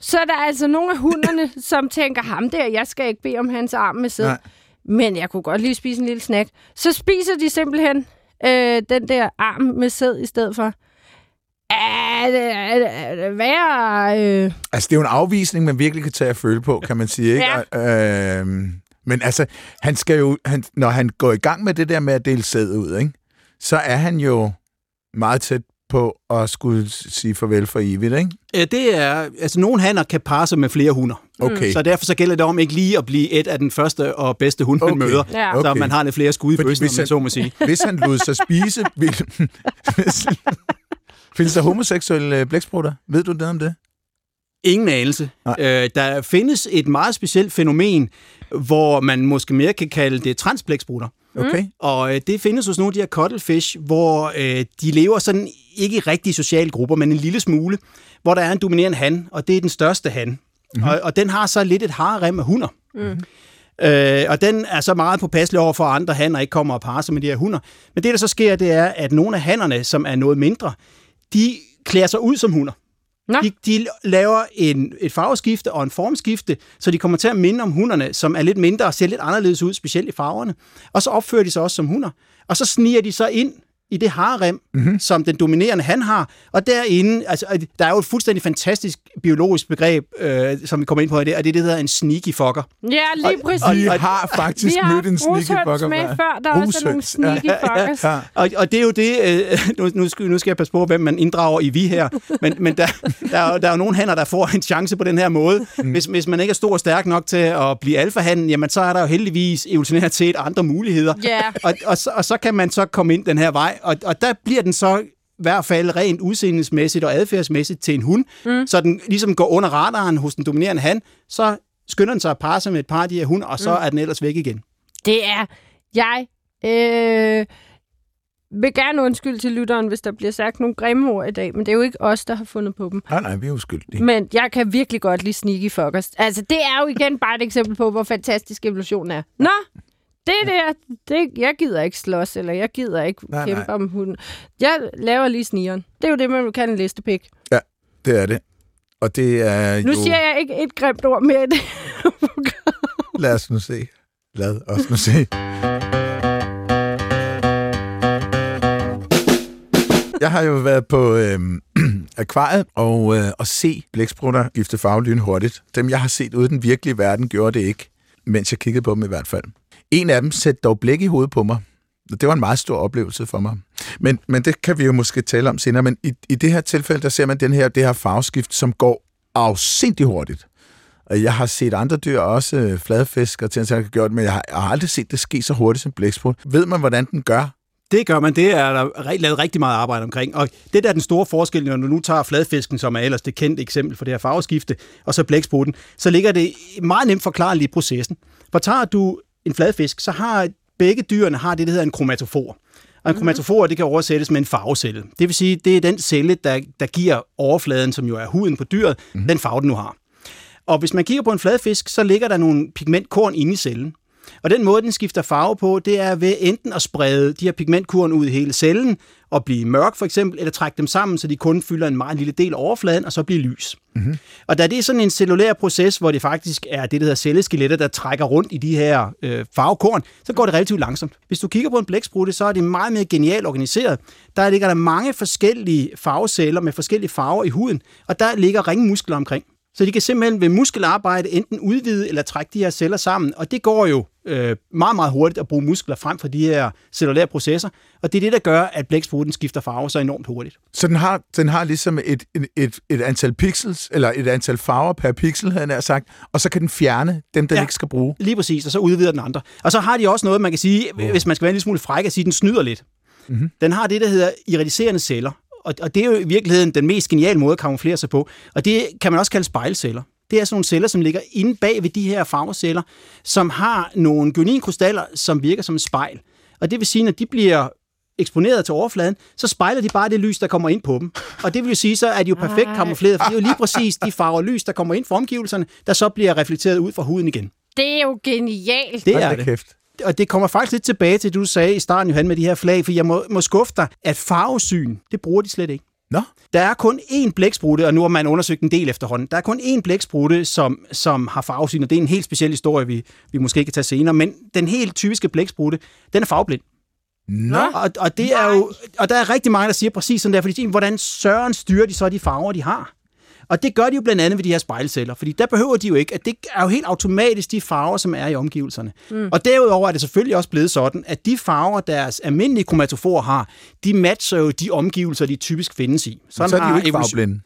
så er der altså nogle af hunderne, som tænker, ham der, jeg skal ikke bede om hans arm med sæd. Men jeg kunne godt lige spise en lille snack. Så spiser de simpelthen øh, den der arm med sæd i stedet for. Er det, er det, er det værre? Øh, Altså, det er jo en afvisning, man virkelig kan tage at føle på, kan man sige. Ikke? Ja. Øhm, men altså, han skal jo, han, når han går i gang med det der med at dele sæd ud, ikke? så er han jo meget tæt på at skulle sige farvel for evigt, ikke? Ja, det er, altså nogle hanner kan parre sig med flere hunder. Okay. Så derfor så gælder det om ikke lige at blive et af den første og bedste hund, man Okay. møder. Ja. Så Okay. man har lidt flere skud i bøssen, hvis om man så må sige. Hvis han lod sig spise, vil... findes der homoseksuelle øh, blæksprutter? Ved du det om det? Ingen anelse. Nej. Øh, der findes et meget specielt fænomen, hvor man måske mere kan kalde det transblæksprutter. Okay. Og øh, det findes hos nogle af de her cuttlefish, hvor øh, de lever sådan ikke i rigtige sociale grupper, men en lille smule, hvor der er en dominerende han, og det er den største han. Mm-hmm. Og, og den har så lidt et harem af hunder. Mm. Øh, og den er så meget påpasselig over for at andre hanner ikke kommer og parer sig med de her hunder. Men det, der så sker, det er, at nogle af hannerne, som er noget mindre, de klæder sig ud som hunder. Nå. De, de laver en, et farveskifte og en formskifte, så de kommer til at minde om hunderne, som er lidt mindre og ser lidt anderledes ud, specielt i farverne. Og så opfører de sig også som hunder. Og så sniger de så ind i det harem, mm-hmm. som den dominerende han har, og derinde, altså, der er jo et fuldstændig fantastisk biologisk begreb, øh, som vi kommer ind på i det, og det, det hedder en sneaky fucker. Ja, lige præcis. Og, vi har faktisk vi har mødt en sneaky fucker. med før, der er også nogle sneaky fuckers. Ja, ja. Og, og det er jo det, øh, nu, nu, skal, nu skal jeg passe på, hvem man inddrager i vi her, men, men der, der, er, der er jo nogle hænder, der får en chance på den her måde. Mm. Hvis, hvis man ikke er stor og stærk nok til at blive alfahanden, jamen så er der jo heldigvis evolutionært set andre muligheder. Yeah. Og, og, så, og så kan man så komme ind den her vej, og, og der bliver den så i hvert fald rent udseendemæssigt og adfærdsmæssigt til en hund, mm. så den ligesom går under radaren hos den dominerende han, så skynder den sig at parre sig med et par af de her hunde, og så mm. er den ellers væk igen. Det er... Jeg øh, vil gerne undskylde til lytteren, hvis der bliver sagt nogle grimme ord i dag, men det er jo ikke os, der har fundet på dem. Nej, nej, vi er uskyldige. Men jeg kan virkelig godt lide sneaky fuckers. Altså, det er jo igen bare et eksempel på, hvor fantastisk evolution er. Nå, det der, det, jeg gider ikke slås, eller jeg gider ikke nej, kæmpe nej. om hunden. Jeg laver lige snigeren. Det er jo det, man kalde en listepik. Ja, det er det. Og det er Nu jo... siger jeg ikke et grimt ord mere i det. Lad os nu se. Lad os nu se. Jeg har jo været på øh, akvariet og, øh, og se blæksprutter gifte farve hurtigt. Dem, jeg har set ude i den virkelige verden, gjorde det ikke, mens jeg kiggede på dem i hvert fald. En af dem sætte dog blæk i hovedet på mig. Det var en meget stor oplevelse for mig. Men, men det kan vi jo måske tale om senere. Men i, i det her tilfælde, der ser man den her, det her farveskift, som går afsindig hurtigt. Jeg har set andre dyr, også øh, fladfisk og ting, har gjort, men jeg har, jeg har aldrig set det ske så hurtigt som blæksprut. Ved man, hvordan den gør? Det gør man. Det er der lavet rigtig meget arbejde omkring. Og det der er den store forskel, når du nu tager fladfisken, som er ellers det kendte eksempel for det her farveskifte, og så blæksprutten, så ligger det meget nemt forklaret i processen. For tager du en fladfisk, så har begge dyrene har det, der hedder en kromatofor. Og en kromatofor, det kan oversættes med en farvecelle. Det vil sige, det er den celle, der, der giver overfladen, som jo er huden på dyret, mm. den farve, den nu har. Og hvis man kigger på en fladfisk, så ligger der nogle pigmentkorn inde i cellen. Og den måde, den skifter farve på, det er ved enten at sprede de her pigmentkorn ud i hele cellen, og blive mørk for eksempel, eller trække dem sammen, så de kun fylder en meget lille del af overfladen, og så blive lys. Mm-hmm. Og da det er sådan en cellulær proces, hvor det faktisk er det, der hedder celleskeletter, der trækker rundt i de her øh, farvekorn, så går det relativt langsomt. Hvis du kigger på en blæksprutte, så er det meget mere genialt organiseret. Der ligger der mange forskellige farveceller med forskellige farver i huden, og der ligger ringmuskler omkring. Så de kan simpelthen ved muskelarbejde enten udvide eller trække de her celler sammen, og det går jo øh, meget, meget hurtigt at bruge muskler frem for de her cellulære processer, og det er det, der gør, at blæksprutten skifter farve så enormt hurtigt. Så den har, den har ligesom et, et, et, et antal pixels, eller et antal farver per pixel, havde jeg sagt, og så kan den fjerne dem, den ja, ikke skal bruge. lige præcis, og så udvider den andre. Og så har de også noget, man kan sige, ja. hvis man skal være en lille smule fræk, at sige, at den snyder lidt. Mm-hmm. Den har det, der hedder iridiserende celler, og, og det er jo i virkeligheden den mest geniale måde at kamuflere sig på. Og det kan man også kalde spejlceller. Det er sådan nogle celler, som ligger inde bag ved de her farveceller, som har nogle guaninkrystaller, som virker som et spejl. Og det vil sige, når de bliver eksponeret til overfladen, så spejler de bare det lys, der kommer ind på dem. Og det vil jo sige, så er de jo perfekt kamufleret, for det er jo lige præcis de farver lys, der kommer ind fra omgivelserne, der så bliver reflekteret ud fra huden igen. Det er jo genialt. Det er det. Kæft og det kommer faktisk lidt tilbage til, det du sagde i starten, Johan, med de her flag, for jeg må, må skuffe dig, at farvesyn, det bruger de slet ikke. Nå? Der er kun én blæksprutte, og nu har man undersøgt en del efterhånden. Der er kun én blæksprutte, som, som har farvesyn, og det er en helt speciel historie, vi, vi måske kan tage senere. Men den helt typiske blæksprutte, den er farveblind. Nå? Og, og, det er jo, og der er rigtig mange, der siger præcis sådan der, fordi hvordan søren styrer de så de farver, de har? Og det gør de jo blandt andet ved de her spejlceller, fordi der behøver de jo ikke, at det er jo helt automatisk de farver, som er i omgivelserne. Mm. Og derudover er det selvfølgelig også blevet sådan, at de farver, deres almindelige kromatoforer har, de matcher jo de omgivelser, de typisk findes i. Sådan så er de jo ikke farveblinde.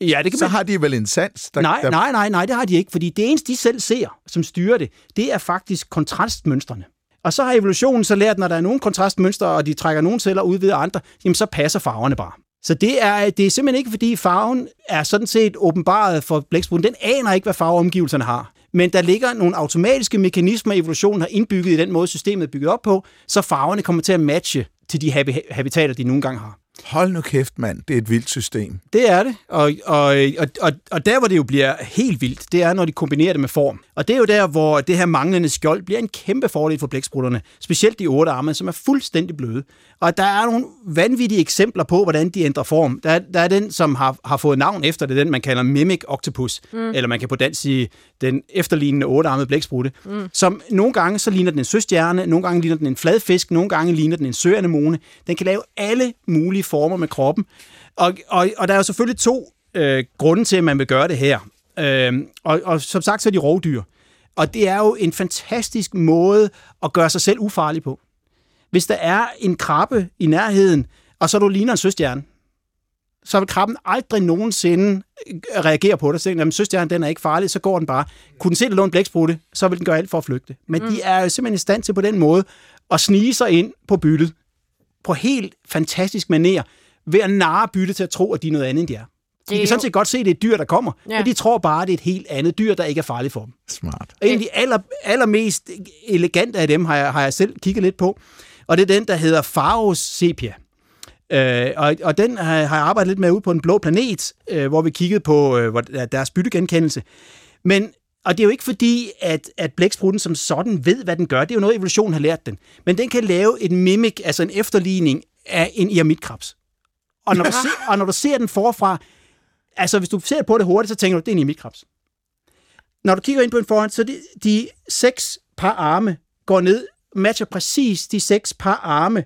Ja, det kan så man... har de vel en sans? Der, nej, der... nej, nej, nej, det har de ikke, fordi det eneste, de selv ser, som styrer det, det er faktisk kontrastmønstrene. Og så har evolutionen så lært, når der er nogle kontrastmønstre, og de trækker nogle celler ud ved andre, jamen så passer farverne bare. Så det er, øh, det er simpelthen ikke, fordi farven er sådan set åbenbaret for blæksprutten. Den aner ikke, hvad farveomgivelserne har. Men der ligger nogle automatiske mekanismer, evolutionen har indbygget i den måde, systemet er bygget op på, så farverne kommer til at matche til de habitater, de nogle gange har. Hold nu kæft, mand. Det er et vildt system. Det er det, og, og, og, og, og der, hvor det jo bliver helt vildt, det er, når de kombinerer det med form. Og det er jo der, hvor det her manglende skjold bliver en kæmpe fordel for blæksprutterne. Specielt de otte arme, som er fuldstændig bløde. Og der er nogle vanvittige eksempler på, hvordan de ændrer form. Der, er, der er den, som har, har fået navn efter det, den man kalder Mimic Octopus. Mm. Eller man kan på dansk sige den efterlignende ottearmede blæksprutte. Mm. Som nogle gange så ligner den en søstjerne, nogle gange ligner den en fladfisk, nogle gange ligner den en søanemone. Den kan lave alle mulige former med kroppen. Og, og, og der er jo selvfølgelig to øh, grunde til, at man vil gøre det her. Øh, og, og som sagt, så er de rovdyr. Og det er jo en fantastisk måde at gøre sig selv ufarlig på. Hvis der er en krabbe i nærheden, og så du ligner en søstjerne, så vil krabben aldrig nogensinde øh, reagere på det. Så tænker, søstjernen den er ikke farlig, så går den bare. Kunne den se, der lå en blæksprutte, så vil den gøre alt for at flygte. Men mm. de er jo simpelthen i stand til på den måde at snige sig ind på byttet på helt fantastisk maner ved at narre bytte til at tro, at de er noget andet, end de er. De kan sådan set godt se, at det er et dyr, der kommer, ja. men de tror bare, at det er et helt andet dyr, der ikke er farligt for dem. Smart. Og en af de aller, allermest elegante af dem har jeg, har jeg selv kigget lidt på, og det er den, der hedder Faros sepia. Øh, og, og den har, har jeg arbejdet lidt med ude på en blå planet, øh, hvor vi kiggede på øh, deres byttegenkendelse. Men og det er jo ikke fordi, at, at blæksprutten som sådan ved, hvad den gør. Det er jo noget, evolutionen har lært den. Men den kan lave et mimik, altså en efterligning af en iramitkrabs. Og når, du ser, og når du ser den forfra, altså hvis du ser på det hurtigt, så tænker du, det er en iramitkrabs. Når du kigger ind på den foran, så de, de seks par arme går ned, matcher præcis de seks par arme,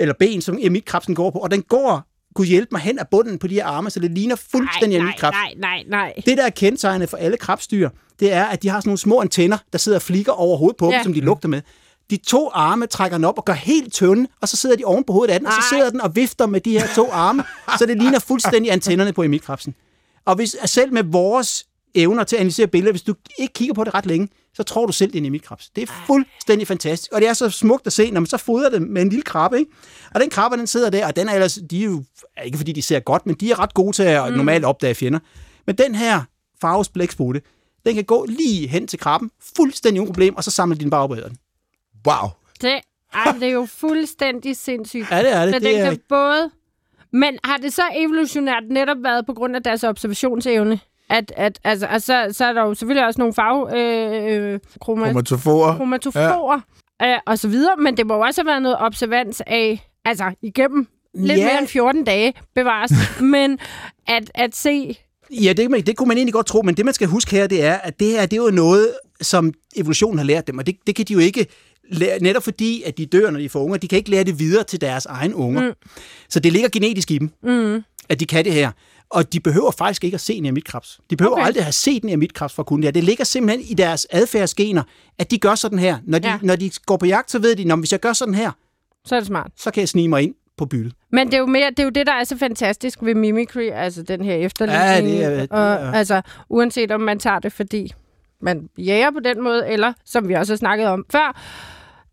eller ben, som iramitkrabsen går på, og den går kunne hjælpe mig hen af bunden på de her arme, så det ligner fuldstændig nej, en krabs. Nej, nej, nej. Det, der er kendetegnet for alle krabstyr, det er, at de har sådan nogle små antenner, der sidder og flikker over hovedet på ja. dem, som de lugter med. De to arme trækker den op og gør helt tynde, og så sidder de oven på hovedet af den, Ej. og så sidder den og vifter med de her to arme, så det ligner fuldstændig antennerne på emikkrabsen. Og hvis, selv med vores evner til at analysere billeder, hvis du ikke kigger på det ret længe, så tror du selv, det er en emikrabs. Det er fuldstændig fantastisk. Og det er så smukt at se, når man så fodrer det med en lille krabbe. Ikke? Og den krabbe, den sidder der, og den er ellers, de er jo, ikke fordi de ser godt, men de er ret gode til at mm. normalt opdage fjender. Men den her farves blæksprutte, den kan gå lige hen til krabben, fuldstændig uden problem, og så samler den bare op den. Wow. Det, ej, det er jo fuldstændig sindssygt. Ja, det er det. Men det den er... kan både... Men har det så evolutionært netop været på grund af deres observationsevne? At, at, altså, altså, så er der jo selvfølgelig også nogle farve... Øh, øh, kroma, Kromatoforer. kromatoforer ja. øh, og så videre, men det må jo også have været noget observans af, altså igennem lidt Ja. mere end 14 dage bevares, men at, at se... Ja, det, det kunne man egentlig godt tro, men det man skal huske her, det er, at det her, det er jo noget, som evolutionen har lært dem, og det, det kan de jo ikke lære, netop fordi, at de dør, når de får unger, de kan ikke lære det videre til deres egen unger. Mm. Så det ligger genetisk i dem, Mm, at de kan det her. Og de behøver faktisk ikke at se en ermitkrabs. De behøver Okay. aldrig at have set en ermitkrabs for at kunne det. Det ligger simpelthen i deres adfærdsgener, at de gør sådan her. Når de, Ja. når de går på jagt, så ved de, at hvis jeg gør sådan her, så er det smart. så kan jeg snige mig ind på byttet. Men det er, jo mere, det er jo det, der er så fantastisk ved mimicry, altså den her efterligning. Ja, det er- det og, er- altså, uanset om man tager det, fordi man jager på den måde, eller, som vi også har snakket om før,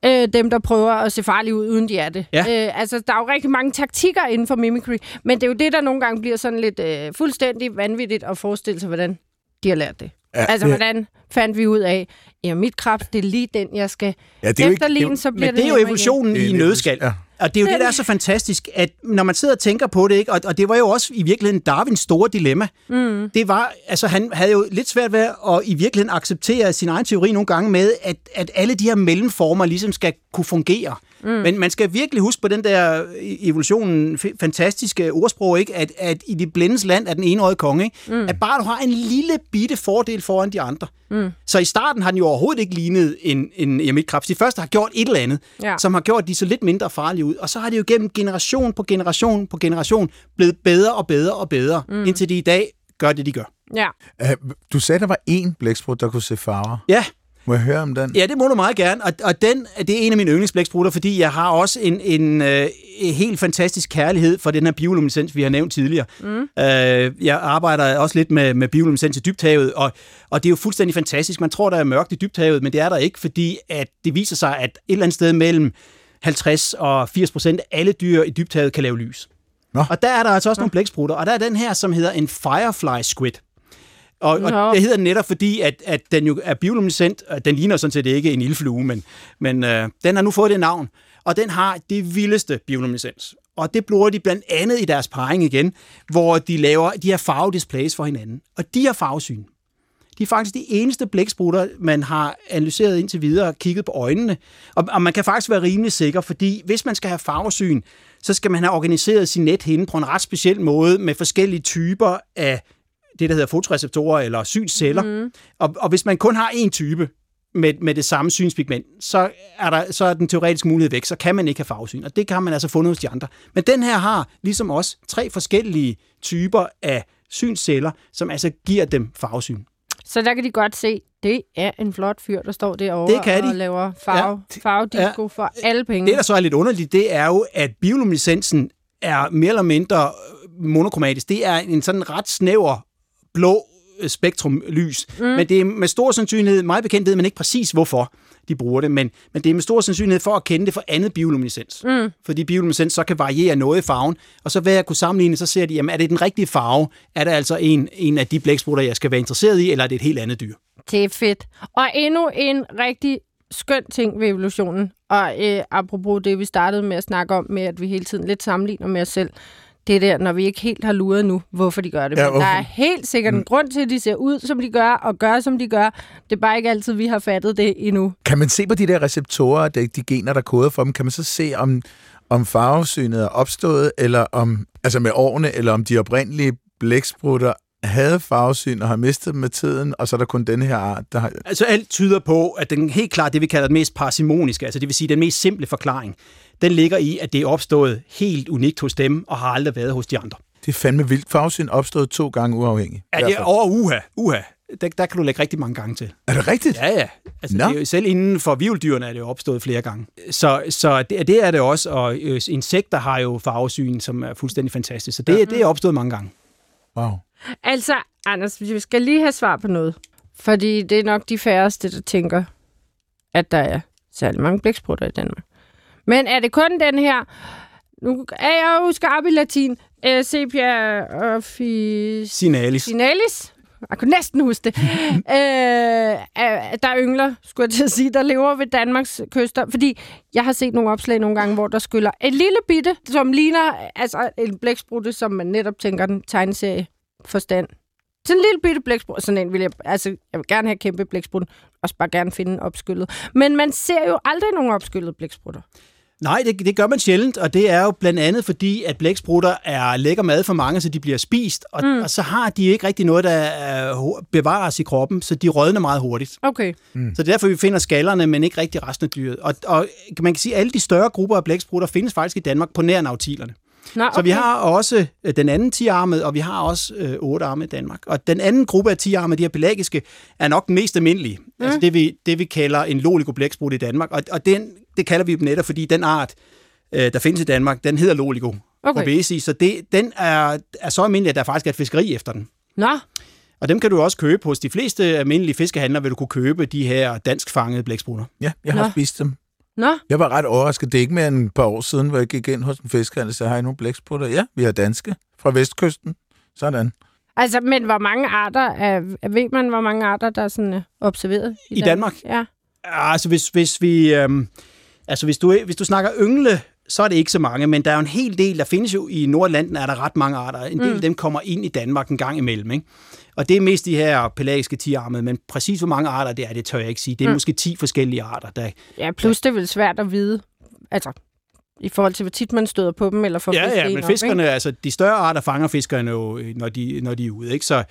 øh, dem, der prøver at se farlige ud, uden de er det. Ja. Øh, altså, der er jo rigtig mange taktikker inden for mimicry, men det er jo det, der nogle gange bliver sådan lidt øh, fuldstændig vanvittigt at forestille sig, hvordan de har lært det. Ja, altså, ja. hvordan fandt vi ud af, ja, mit krabs, det er lige den, jeg skal Ja, det er jo ikke- efterligne, det er jo- så bliver Men det er jo evolutionen Det er i nødskal. Ja. Og det er jo det, der er så fantastisk, at når man sidder og tænker på det, ikke, og, og det var jo også i virkeligheden Darwins store dilemma, mm. det var, altså han havde jo lidt svært ved at i virkeligheden acceptere sin egen teori nogle gange med, at, at alle de her mellemformer ligesom skal kunne fungere. Mm. Men man skal virkelig huske på den der evolutionen f- fantastiske ordsprog, ikke? At, at i det blindes land er den enøjede konge, ikke? Mm. at bare du har en lille bitte fordel foran de andre. Mm. Så i starten har den jo overhovedet ikke lignet en, en ermitkrabs. De første har gjort et eller andet, Ja. som har gjort de så lidt mindre farlige ud. Og så har det jo gennem generation på generation på generation blevet bedre og bedre og bedre, mm. indtil de i dag gør det, de gør. Ja. Uh, du sagde, der var én blæksprut, der kunne se farver. Ja, Må jeg høre om den? Ja, det må du meget gerne. Og, og den, det er en af mine yndlingsblæksprutter, fordi jeg har også en, en øh, helt fantastisk kærlighed for den her bioluminescens, vi har nævnt tidligere. Mm. Øh, jeg arbejder også lidt med, med bioluminescens i dybthavet, og, og det er jo fuldstændig fantastisk. Man tror, der er mørkt i dybthavet, men det er der ikke, fordi at det viser sig, at et eller andet sted mellem 50 og 80 procent af alle dyr i dybthavet kan lave lys. Nå. Og der er der altså også nogle blæksprutter, og der er den her, som hedder en firefly squid. Og, og det hedder den netop fordi, at, at den jo er bioluminescent, og den ligner sådan set ikke en ildflue, men, men øh, den har nu fået det navn, og den har det vildeste bioluminescens. Og det bruger de blandt andet i deres parring igen, hvor de laver de her farvedisplays for hinanden. Og de her farvesyn, de er faktisk de eneste blæksprutter, man har analyseret indtil videre og kigget på øjnene. Og, og man kan faktisk være rimelig sikker, fordi hvis man skal have farvesyn, så skal man have organiseret sin net hende på en ret speciel måde med forskellige typer af det, der hedder fotoreceptorer eller synsceller. Mm. Og, og hvis man kun har én type med, med det samme synspigment, så er, der, så er den teoretiske mulighed væk, så kan man ikke have farvesyn. Og det kan man altså fundet hos de andre. Men den her har, ligesom os, tre forskellige typer af synsceller, som altså giver dem farvesyn. Så der kan de godt se, det er en flot fyr, der står derovre Det kan de. og laver farve, ja. farvedisco ja. for alle penge. Det, der så er lidt underligt, det er jo, at bioluminescensen er mere eller mindre monokromatisk. Det er en sådan ret snæver blå spektrum lys. Mm. Men det er med stor sandsynlighed, meget bekendt ved man ikke præcis hvorfor de bruger det, men, men det er med stor sandsynlighed for at kende det for andet bioluminescens. Mm. Fordi bioluminescens så kan variere noget i farven, og så ved at kunne sammenligne, så ser de, jamen er det den rigtige farve? Er det altså en, en af de blæksprutter, jeg skal være interesseret i, eller er det et helt andet dyr? Det er fedt. Og endnu en rigtig skøn ting ved evolutionen, og øh, apropos det, vi startede med at snakke om, med at vi hele tiden lidt sammenligner med os selv, det der, når vi ikke helt har luret nu, hvorfor de gør det. Ja, Men der er helt sikkert en grund til, at de ser ud, som de gør, og gør, som de gør. Det er bare ikke altid, vi har fattet det endnu. Kan man se på de der receptorer, de, de gener, der koder for dem, kan man så se, om, om farvesynet er opstået, eller om, altså med årene, eller om de oprindelige blæksprutter havde farvesyn og har mistet dem med tiden, og så er der kun denne her art, der har... Altså alt tyder på, at den helt klart det, vi kalder den mest parsimoniske, altså det vil sige den mest simple forklaring, den ligger i, at det er opstået helt unikt hos dem, og har aldrig været hos de andre. Det er fandme vildt. Farvesyn opstået to gange uafhængigt. Ja, det er over uha, uha. Der, der kan du lægge rigtig mange gange til. Er det rigtigt? Ja, ja. Altså, Nå. det er jo, selv inden for vivldyrene er det jo opstået flere gange. Så, så det, det er det også, og øh, insekter har jo farvesyn, som er fuldstændig fantastisk. Så det, ja. det er opstået mange gange. Wow. Altså, Anders, vi skal lige have svar på noget. Fordi det er nok de færreste, der tænker, at der er særlig mange blæksprutter i Danmark. Men er det kun den her... Nu er jeg jo skarp i latin. Uh, sepia Sinalis. officinalis. Jeg kunne næsten huske det. øh, der yngler, skulle jeg til at sige, der lever ved Danmarks kyster. Fordi jeg har set nogle opslag nogle gange, hvor der skyller en lille bitte, som ligner altså en blæksprutte, som man netop tænker den tegneserie forstand. Sådan en lille bitte blæksprut. Sådan en vil jeg, altså, jeg vil gerne have kæmpe blæksprutten. Også bare gerne finde en opskyllet. Men man ser jo aldrig nogen opskyllede blæksprutter. Nej, det, det gør man sjældent, og det er jo blandt andet fordi, at blæksprutter er lækker mad for mange, så de bliver spist, og, mm. og så har de ikke rigtig noget, der uh, bevares i kroppen, så de rådner meget hurtigt. Okay. Mm. Så det er derfor, vi finder skallerne, men ikke rigtig resten af dyret. Og, og man kan sige, at alle de større grupper af blæksprutter findes faktisk i Danmark på nær nautilerne. Nå, okay. Så vi har også øh, den anden 10-armede, og vi har også øh, 8 arme i Danmark. Og den anden gruppe af 10-armede, de her pelagiske, er nok den mest almindelige. Mm. Altså det vi, det, vi kalder en loligoblæksprut i Danmark. Og, og den, det kalder vi dem netop, fordi den art, øh, der findes i Danmark, den hedder loligo. Okay. Obesi, så det, den er, er så almindelig, at der faktisk er et fiskeri efter den. Nå, Og dem kan du også købe hos de fleste almindelige fiskehandlere, vil du kunne købe de her dansk fangede blæksprutter. Ja, jeg har Nå. spist dem. Nå. Jeg var ret overrasket. Det er ikke mere end et par år siden, hvor jeg gik ind hos en fiskehandel og sagde, har I nogle blæksprutter? Ja, vi har danske fra vestkysten. Sådan. Altså, men hvor mange arter, er, ved man, hvor mange arter, der er sådan uh, observeret i, I Danmark? Ja. Altså, hvis, hvis vi... Øhm, altså, hvis du, hvis du snakker yngle, så er det ikke så mange, men der er jo en hel del, der findes jo i Nordlanden, er der ret mange arter. En del mm. af dem kommer ind i Danmark en gang imellem, ikke? Og det er mest de her pelagiske tiarmede, men præcis hvor mange arter det er, det tør jeg ikke sige. Det er mm. måske 10 forskellige arter, der... Ja, plus det er vel svært at vide, altså, i forhold til, hvor tit man støder på dem, eller får Ja, ja, en men op, fiskerne, ikke? altså de større arter fanger fiskerne jo, øh, når de, når de er ude, ikke? Så,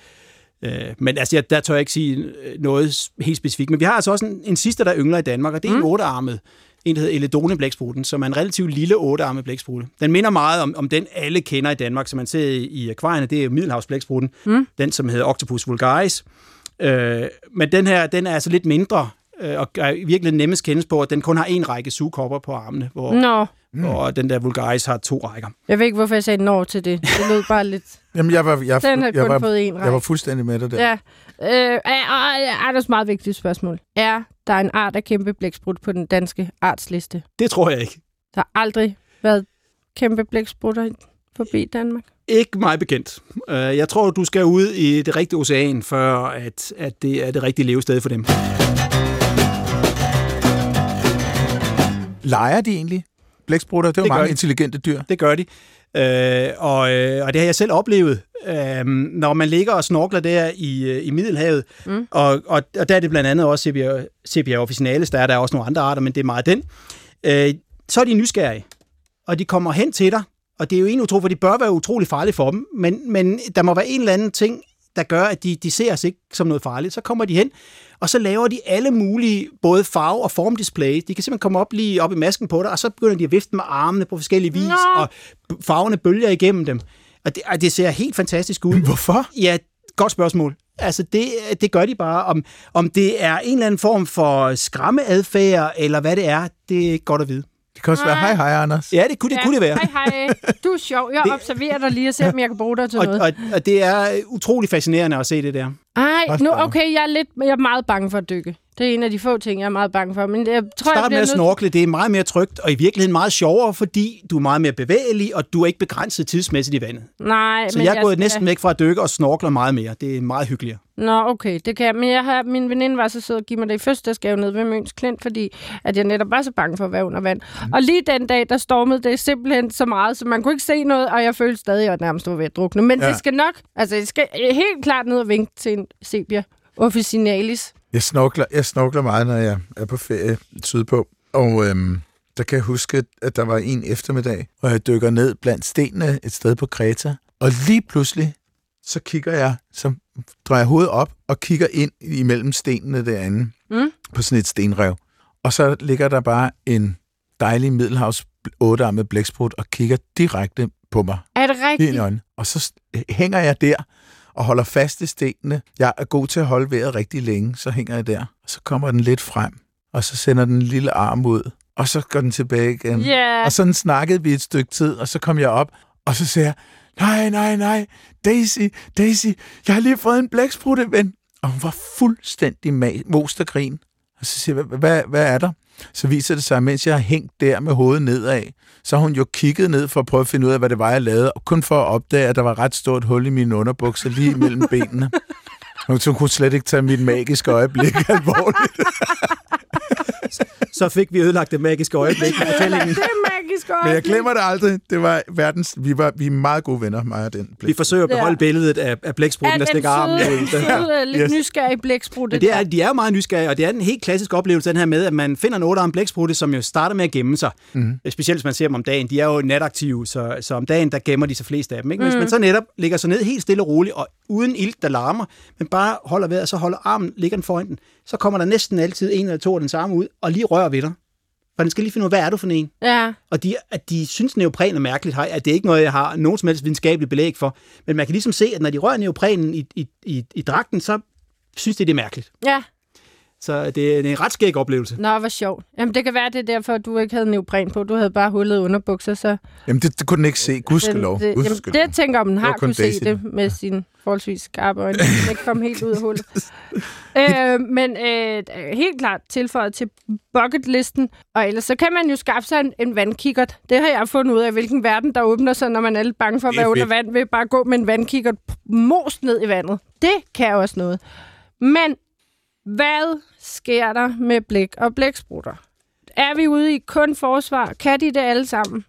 øh, men altså, jeg, der tør jeg ikke sige noget helt specifikt. Men vi har altså også en, en sidste, der yngler i Danmark, og det er mm. en ottearmet. En, der hedder Eledone blæksprutten, som er en relativt lille ottearmet blæksprutte. Den minder meget om, om den, alle kender i Danmark, som man ser i, i akvarierne. Det er Middelhavsblæksprutten, mm. den som hedder Octopus vulgaris. Øh, men den her, den er altså lidt mindre, øh, og er i virkeligheden nemmest kendes på, at den kun har en række sugekopper på armene, hvor, Nå, mm. og den der vulgaris har to rækker. jeg ved ikke, hvorfor jeg sagde når til det. Det lød bare lidt... Jamen, jeg var, jeg, Den har jeg, kun var, jeg var fuldstændig med dig der. Ja. Øh, og, og, Anders, meget vigtigt spørgsmål. Er der en art af kæmpe blæksprut på den danske artsliste? Det tror jeg ikke. Der har aldrig været kæmpe blæksprutter forbi Danmark. Ikke meget bekendt. Øh, Jeg tror, du skal ud i det rigtige ocean, før at, at det er det rigtige levested for dem. Leger de egentlig? Blæksprutter. Det er jo Det mange de. intelligente dyr. Det gør de. Øh, og, øh, og det har jeg selv oplevet, øh, når man ligger og snorkler der i, øh, i Middelhavet, mm. og, og, og der er det blandt andet også sepia, sepia officinalis, der er der også nogle andre arter, men det er meget den. Øh, så er de nysgerrige, og de kommer hen til dig, og det er jo egentlig utroligt, for det bør være utrolig farligt for dem, men, men der må være en eller anden ting, der gør, at de, de ser os ikke som noget farligt. Så kommer de hen, og så laver de alle mulige, både farve- og formdisplay. De kan simpelthen komme op lige op i masken på dig, og så begynder de at vifte med armene på forskellige vis, Nå. og farverne bølger igennem dem. Og det, og det ser helt fantastisk ud. Hvorfor? Ja, godt spørgsmål. Altså, det, det gør de bare. Om, om det er en eller anden form for skræmmeadfærd, eller hvad det er, det er ikke godt at vide. Det kan også være, hej hej, Anders. Ja, det kunne det, ja. kunne det være. Hej, hej. Du er sjov. Jeg Det- observerer dig lige og ser, om jeg kan bruge dig til Og, noget. og, og det er utrolig fascinerende at se det der. Ej, nu, okay, jeg er, lidt, jeg er meget bange for at dykke. Det er en af de få ting, jeg er meget bange for. Men jeg tror, jeg Start med bliver at snorkle, det er meget mere trygt, og i virkeligheden meget sjovere, fordi du er meget mere bevægelig, og du er ikke begrænset tidsmæssigt i vandet. Nej, Så men jeg er gået skal- næsten væk fra at dykke og snorkler meget mere. Det er meget hyggeligere. Nå, okay, det kan jeg. Men jeg har, min veninde var så sød at give mig det i fødselsdagsgave nede ved Møns Klint, fordi at jeg netop var så bange for at være under vand. Mm. Og lige den dag, der stormede det simpelthen så meget, så man kunne ikke se noget, og jeg følte stadig, at jeg nærmest var ved at drukne. Men ja. Det skal nok, altså jeg skal helt klart ned og vinke til en sepia officinalis. Jeg snorkler, jeg snorkler meget, når jeg er på ferie sydpå. Og øhm, der kan jeg huske, at der var en eftermiddag, hvor jeg dykker ned blandt stenene et sted på Kreta. Og lige pludselig, så kigger jeg, så drejer jeg hovedet op og kigger ind imellem stenene derinde Mm. på sådan et stenrev. Og så ligger der bare en dejlig middelhavs ottearmet blæksprut og kigger direkte på mig Er det rigtigt? i øjnene. Og så hænger jeg der og holder fast i stenene. Jeg er god til at holde vejret rigtig længe, så hænger jeg der. Og så kommer den lidt frem, og så sender den en lille arm ud, og så går den tilbage igen. Ja, Og sådan snakkede vi et stykke tid, og så kom jeg op, og så siger jeg, nej, nej, nej, Daisy, Daisy, jeg har lige fået en blæksprutte, ven. Og hun var fuldstændig most af grin. Og så siger jeg, "Hvad- hvad, hvad er der? Så viser det sig, at mens jeg har hængt der med hovedet nedad, så har hun jo kigget ned for at prøve at finde ud af, hvad det var, jeg lavede, og kun for at opdage, at der var et ret stort hul i mine underbukser lige mellem benene. Så kunne slet ikke tage mit magiske øjeblik alvorligt. Så fik vi ødelagt det magiske øjeblik i fortællingen. det er magisk Men jeg øjeblik. glemmer det aldrig. Det var verdens... Vi, var, vi er meget gode venner, mig og den. Vi forsøger at beholde Ja. billedet af, af blæksprutten, der den stikker armen ud. søde, lidt Yes. nysgerrige blæksprutte. Men det er, de er jo meget nysgerrige, og det er en helt klassisk oplevelse, den her med, at man finder en ottearm blæksprutte, som jo starter med at gemme sig. Mm. Specielt hvis man ser dem om dagen. De er jo nataktive, så, så om dagen, der gemmer de sig flest af dem. Ikke? Hvis man så netop ligger sig ned helt stille og roligt, og uden ild, der larmer, men bare holder vejret, så holder armen, ligger den foran den, så kommer der næsten altid en eller to af den samme ud, og lige rører ved dig. For den skal lige finde ud af, hvad er du for en? Ja, Og de, at de synes, neopren er mærkeligt, at det er ikke noget, jeg har nogen som helst videnskabeligt belæg for. Men man kan ligesom se, at når de rører neoprenen i, i, i, i dragten, så synes de, det er mærkeligt. ja. Så det er en ret skæg oplevelse. Nå, hvor sjovt. Jamen, det kan være, det er derfor, at du ikke havde neopren på. Du havde bare hullet underbukser, så... Jamen, det, det kunne den ikke se. Gudskelov. det, jamen, Gudskelov. det tænker jeg, om den Det har kun kunne se det med sin forholdsvis skarpe øjne. Den ikke kom helt ud af hullet. øh, men øh, helt klart tilføjet til bucketlisten. Og ellers så kan man jo skaffe sig en, en vandkikkert. Det har jeg fundet ud af, hvilken verden der åbner sig, når man er lidt bange for at Det være under vand, ved bare gå med en vandkikkert most ned i vandet. Det kan også noget. Men hvad sker der med blæk og blæksprutter? Er vi ude i kun forsvar? Kan de det alle sammen?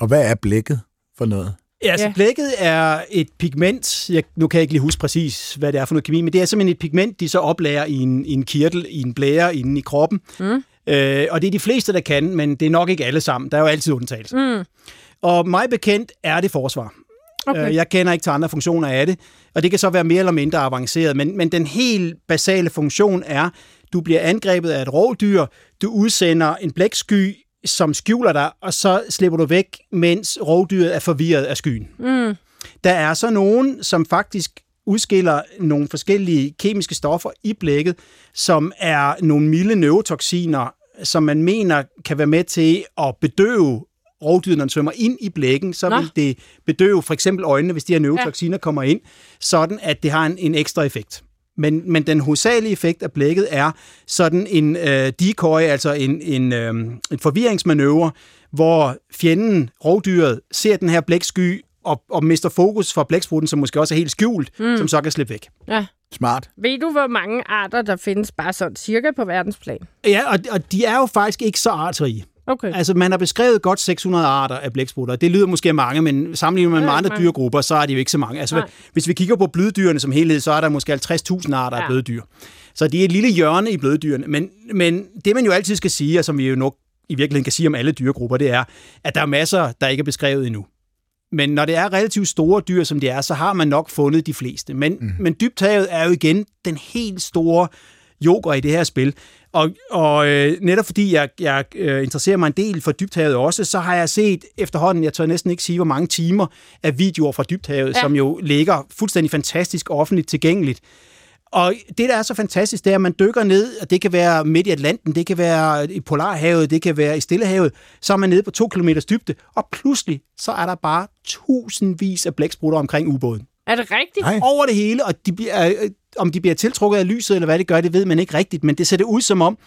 Og hvad er blækket for noget? Ja, så Ja. blækket er et pigment, jeg, nu kan jeg ikke lige huske præcis, hvad det er for noget kemi, men det er simpelthen et pigment, de så oplager i en, i en kirtel, i en blære inde i kroppen. Mm. Øh, og det er de fleste, der kan, men det er nok ikke alle sammen. Der er jo altid undtagelser. Mm. Og mig bekendt er det forsvar. Okay. Øh, Jeg kender ikke til andre funktioner af det, og det kan så være mere eller mindre avanceret, men, men den helt basale funktion er, du bliver angrebet af et rovdyr, du udsender en blæksky, som skjuler dig, og så slipper du væk, mens rovdyret er forvirret af skyen. Mm. Der er så nogen, som faktisk udskiller nogle forskellige kemiske stoffer i blækket, som er nogle milde neurotoxiner, som man mener kan være med til at bedøve rovdyret, når den svømmer ind i blækken, så Nå. vil det bedøve for eksempel øjnene, hvis de her neurotoxiner ja. kommer ind, sådan at det har en, en ekstra effekt. Men, men den hovedsagelige effekt af blækket er sådan en øh, decoy, altså en, en, øh, en forvirringsmanøvre, hvor fjenden, rovdyret, ser den her blæksky og, og mister fokus fra blæksprutten, som måske også er helt skjult, mm. som så kan slippe væk. Ja. Smart. Ved du, hvor mange arter, der findes bare sådan cirka på verdensplan? Ja, og, og de er jo faktisk ikke så artsrige. Okay. Altså, man har beskrevet godt 600 arter af blæksprutter. Det lyder måske mange, men sammenlignet med Det er andre mange. dyregrupper, så er de jo ikke så mange. Altså, Nej. hvis vi kigger på bløddyrene som helhed, så er der måske 50.000 arter Ja. af bløddyr. Så det er et lille hjørne i bløddyrene. Men, men det, man jo altid skal sige, og som vi jo nok i virkeligheden kan sige om alle dyregrupper, det er, at der er masser, der ikke er beskrevet endnu. Men når det er relativt store dyr, som det er, så har man nok fundet de fleste. Men, mm. men dybthavet er jo igen den helt store joker i det her spil. Og, og øh, netop fordi jeg, jeg øh, interesserer mig en del for dybthavet også, så har jeg set efterhånden, jeg tør næsten ikke sige, hvor mange timer af videoer fra dybthavet, Ja. som jo ligger fuldstændig fantastisk offentligt tilgængeligt. Og det, der er så fantastisk, det er, at man dykker ned, og det kan være midt i Atlanten, det kan være i Polarhavet, det kan være i Stillehavet, så er man nede på to kilometers dybde, og pludselig så er der bare tusindvis af blæksprutter omkring ubåden. Er det rigtigt? Nej. Over det hele, og de bliver, øh, om de bliver tiltrukket af lyset, eller hvad det gør, det ved man ikke rigtigt, men det ser det ud som om.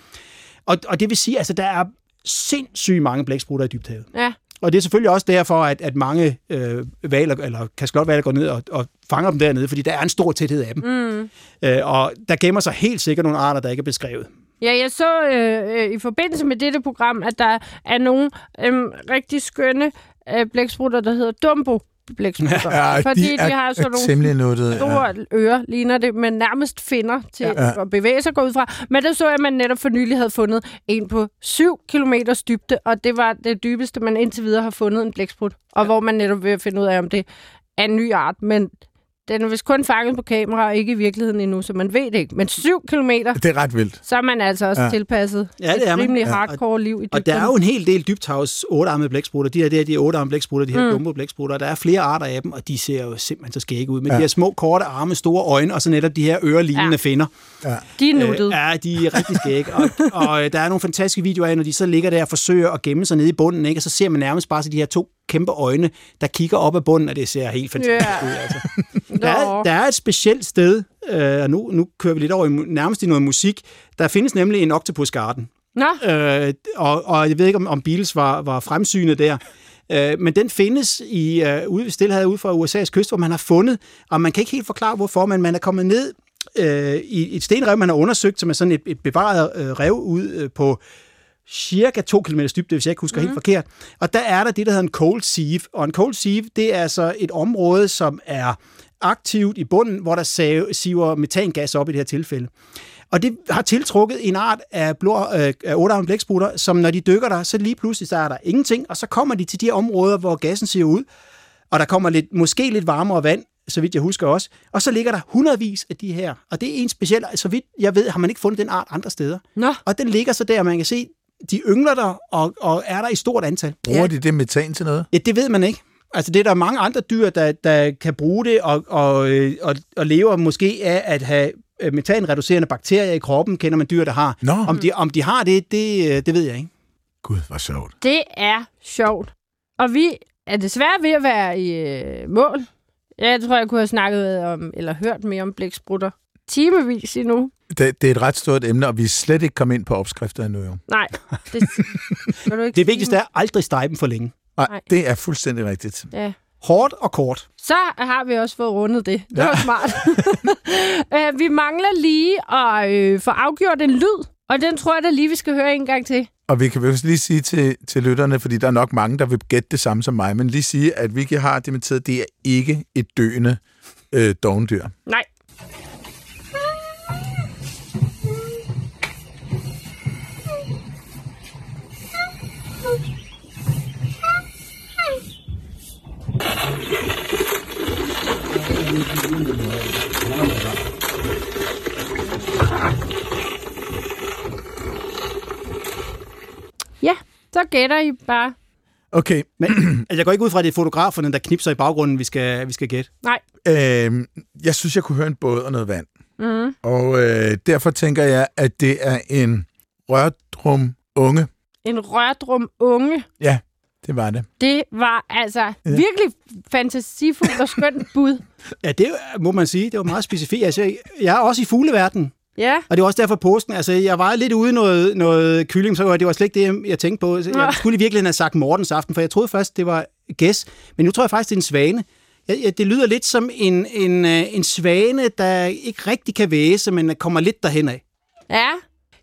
Og, og det vil sige, altså der er sindssygt mange blæksprutter i dybthavet. Ja. Og det er selvfølgelig også derfor, at, at mange øh, valer, eller kaskelotvaler går ned og, og fanger dem dernede, fordi der er en stor tæthed af dem. Mm. Øh, og der gemmer sig helt sikkert nogle arter, der ikke er beskrevet. Ja, jeg så øh, øh, i forbindelse med dette program, at der er nogle øh, rigtig skønne øh, blæksprutter, der hedder Dumbo blæksprutter. Ja, fordi de, de, har sådan nogle temmelig nuttede. Ja. store ører, ligner det, men nærmest finder til Ja. at bevæge sig gå ud fra. Men der så jeg, at man netop for nylig havde fundet en på 7 km dybde, og det var det dybeste, man indtil videre har fundet en blæksprut. Og hvor man netop vil finde ud af, om det er en ny art, men den er vist kun fanget på kamera, og ikke i virkeligheden endnu, så man ved det ikke. Men 7 km, Det er ret vildt. så er man altså også Ja. ja. tilpasset Ja, det er et man. rimelig Ja. hardcore liv i dybden. Og der er jo en hel del dybthavs ottearmede blæksprutter. De her, det er de ottearmede blæksprutter, de her mm. dumbo blæksprutter. Der er flere arter af dem, og de ser jo simpelthen så skægge ud. Med ja. de her små, korte arme, store øjne, og så netop de her ørelignende Ja. ja. finder. De er nuttede. Øh, ja, de er rigtig skægge. og, og øh, der er nogle fantastiske videoer af, når de så ligger der og forsøger at gemme sig nede i bunden, ikke? og så ser man nærmest bare så de her to kæmpe øjne, der kigger op ad bunden, og det ser helt fantastisk Ja. ud. Altså. Der er, der er et specielt sted, øh, og nu, nu kører vi lidt over i, nærmest i noget musik. Der findes nemlig en Octopus Garden. Nå, Øh, og, og jeg ved ikke, om, om Beatles var, var fremsynet der. Øh, men den findes i øh, ude ved Stillehavet ude fra USA's kyst, hvor man har fundet, og man kan ikke helt forklare, hvorfor, men man er kommet ned øh, i et stenrev, man har undersøgt, som er sådan et, et bevaret øh, rev ud øh, på cirka 2 km dybde, hvis jeg ikke husker mm. helt forkert. Og der er der det, der hedder en cold sieve. Og en cold sieve, det er altså et område, som er aktivt i bunden, hvor der siver metangas op i det her tilfælde. Og det har tiltrukket en art af, blå, øh, af blæksprutter, som når de dykker der, så lige pludselig så er der ingenting, og så kommer de til de her områder, hvor gassen ser ud, og der kommer lidt, måske lidt varmere vand, så vidt jeg husker også, og så ligger der hundredvis af de her, og det er en speciel, så vidt jeg ved, har man ikke fundet den art andre steder. nå. Og den ligger så der, man kan se, de yngler der, og, og er der i stort antal. Bruger de det metan til noget? Ja, det ved man ikke. Altså, det er der mange andre dyr, der, der kan bruge det, og, og, øh, og, og lever måske af at have øh, metanreducerende bakterier i kroppen, kender man dyr, der har. Nå, Om de, om de har det, det, øh, det ved jeg ikke. gud, hvor sjovt. Det er sjovt. Og vi er desværre ved at være i øh, mål. Jeg tror, jeg kunne have snakket om, eller hørt mere om blæksprutter timevis endnu. Det, det er et ret stort emne, og vi er slet ikke kommet ind på opskrifter endnu. Jo. Nej, det, vil du ikke Det vigtigste er aldrig stege dem for længe. Nej, Nej. det er fuldstændig rigtigt. Ja. Hårdt og kort. Så har vi også fået rundet det. Det var Ja. smart. Øh, vi mangler lige at øh, få afgjort en lyd, og den tror jeg da lige, vi skal høre en gang til. Og vi kan vel lige sige til, til lytterne, fordi der er nok mange, der vil gætte det samme som mig, men lige sige, at Vicky har dementeret, det er ikke et døende øh, dogendyr. Nej. Ja, så gætter I bare. Okay, Men altså, jeg går ikke ud fra, at det er fotograferne, der knipser i baggrunden, vi skal, vi skal gætte. Nej. øh, jeg synes, jeg kunne høre en båd og noget vand. Mm. Og øh, derfor tænker jeg, at det er en rørdrum unge. En rørdrum unge. Ja, det var det. Det var altså ja. virkelig fantasifuldt og skønt bud. Ja, det må man sige. Det var meget specifikt. Altså, jeg er også i fugleverdenen. Ja. Og det var også derfor påsken. Altså, jeg var lidt ude i noget, noget kylling, så det var slet ikke det, jeg tænkte på. Så Nå. Jeg skulle i virkeligheden have sagt Mortens aften, for jeg troede først, det var gæs. Men nu tror jeg faktisk, det er en svane. Ja, ja, det lyder lidt som en, en, øh, en svane, der ikke rigtig kan væse, men kommer lidt derhen af. Ja.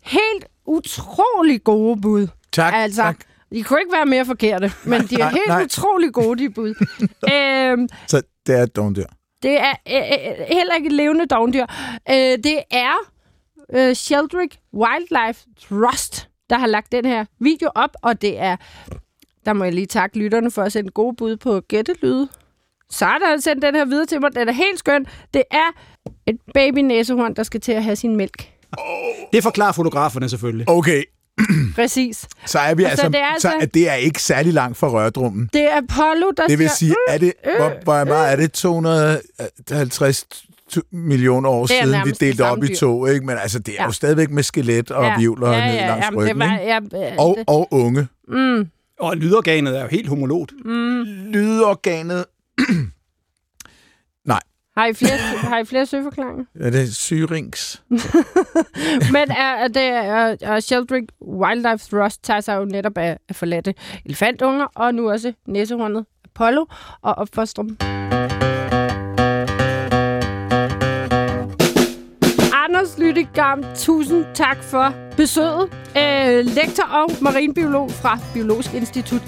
Helt utrolig gode bud. Tak, Altså, tak. De kunne ikke være mere forkerte, men de er Nej, helt nej. utrolig gode, de bud. øhm, Så det er et dogndyr. det er øh, øh, heller ikke et levende dogndyr. Øh, det er øh, Sheldrick Wildlife Trust, der har lagt den her video op, og det er... Der må jeg lige takke lytterne for at sende gode bud på gættelyde. Så er der sendt den her videre til mig. Den er helt skøn. Det er et baby næsehorn, der skal til at have sin mælk. Det forklarer fotograferne selvfølgelig. Okay, Præcis. så er vi Så altså, det er så altså- at det er ikke særlig langt fra rørdrummen. Det er Apollo, der Det vil siger... sige, er det, øh, hvor, hvor meget er det? 250 tu- millioner år er siden, vi delte op samme i dyr. to, ikke? Men altså, det er Ja. jo stadigvæk med skelet og ja. vivler ja, ned ja, langs jamen, ryggen, var, ja, Og, det, og unge. mm, Og lydorganet er jo helt homologt. Lydorganet. har, I flere, har I flere søforklaringer? Er det syrings? Men er, er det er, er Sheldrick Wildlife Trust tager sig jo netop af, af forladte elefantunger, og nu også næsehornet Apollo, og opfostrer dem. Anders Lyttegam, tusind tak for besøget. Øh, lektor og marinbiolog fra Biologisk Institut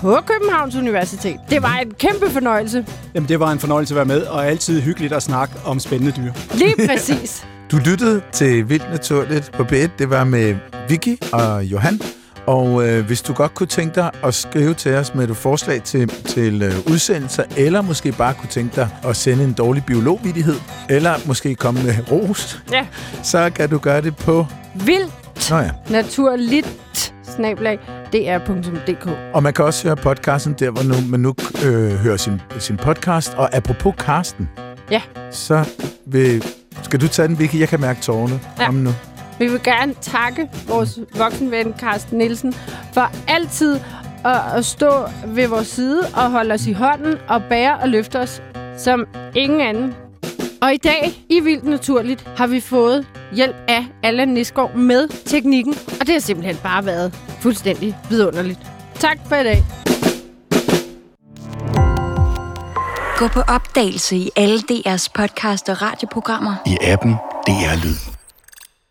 på Københavns Universitet. Det var en kæmpe fornøjelse. Jamen, det var en fornøjelse at være med, og altid hyggeligt at snakke om spændende dyr. Lige præcis. Du lyttede til Vildt Naturligt på B1. Det var med Vicky og Johan. Og øh, hvis du godt kunne tænke dig at skrive til os med et forslag til, til øh, udsendelser, eller måske bare kunne tænke dig at sende en dårlig biologvidighed, eller måske komme med ros, Ja. så kan du gøre det på... Vildt Nå ja. naturligt snablag dr.dk. Og man kan også høre podcasten der, hvor nu, man nu øh, hører sin, sin podcast. Og apropos Karsten, Ja. så vil, skal du tage den, Vicky? Jeg kan mærke tårerne. Ja. Kom nu. Vi vil gerne takke vores voksenven Carsten Nielsen for altid at, at stå ved vores side og holde os i hånden og bære og løfte os som ingen anden. Og i dag, i Vildt Naturligt, har vi fået hjælp af Allan Nisgaard med teknikken, og det har simpelthen bare været fuldstændig vidunderligt. Tak for i dag. Gå på opdagelse i alle DR's podcast og radioprogrammer. I appen DR Lyd.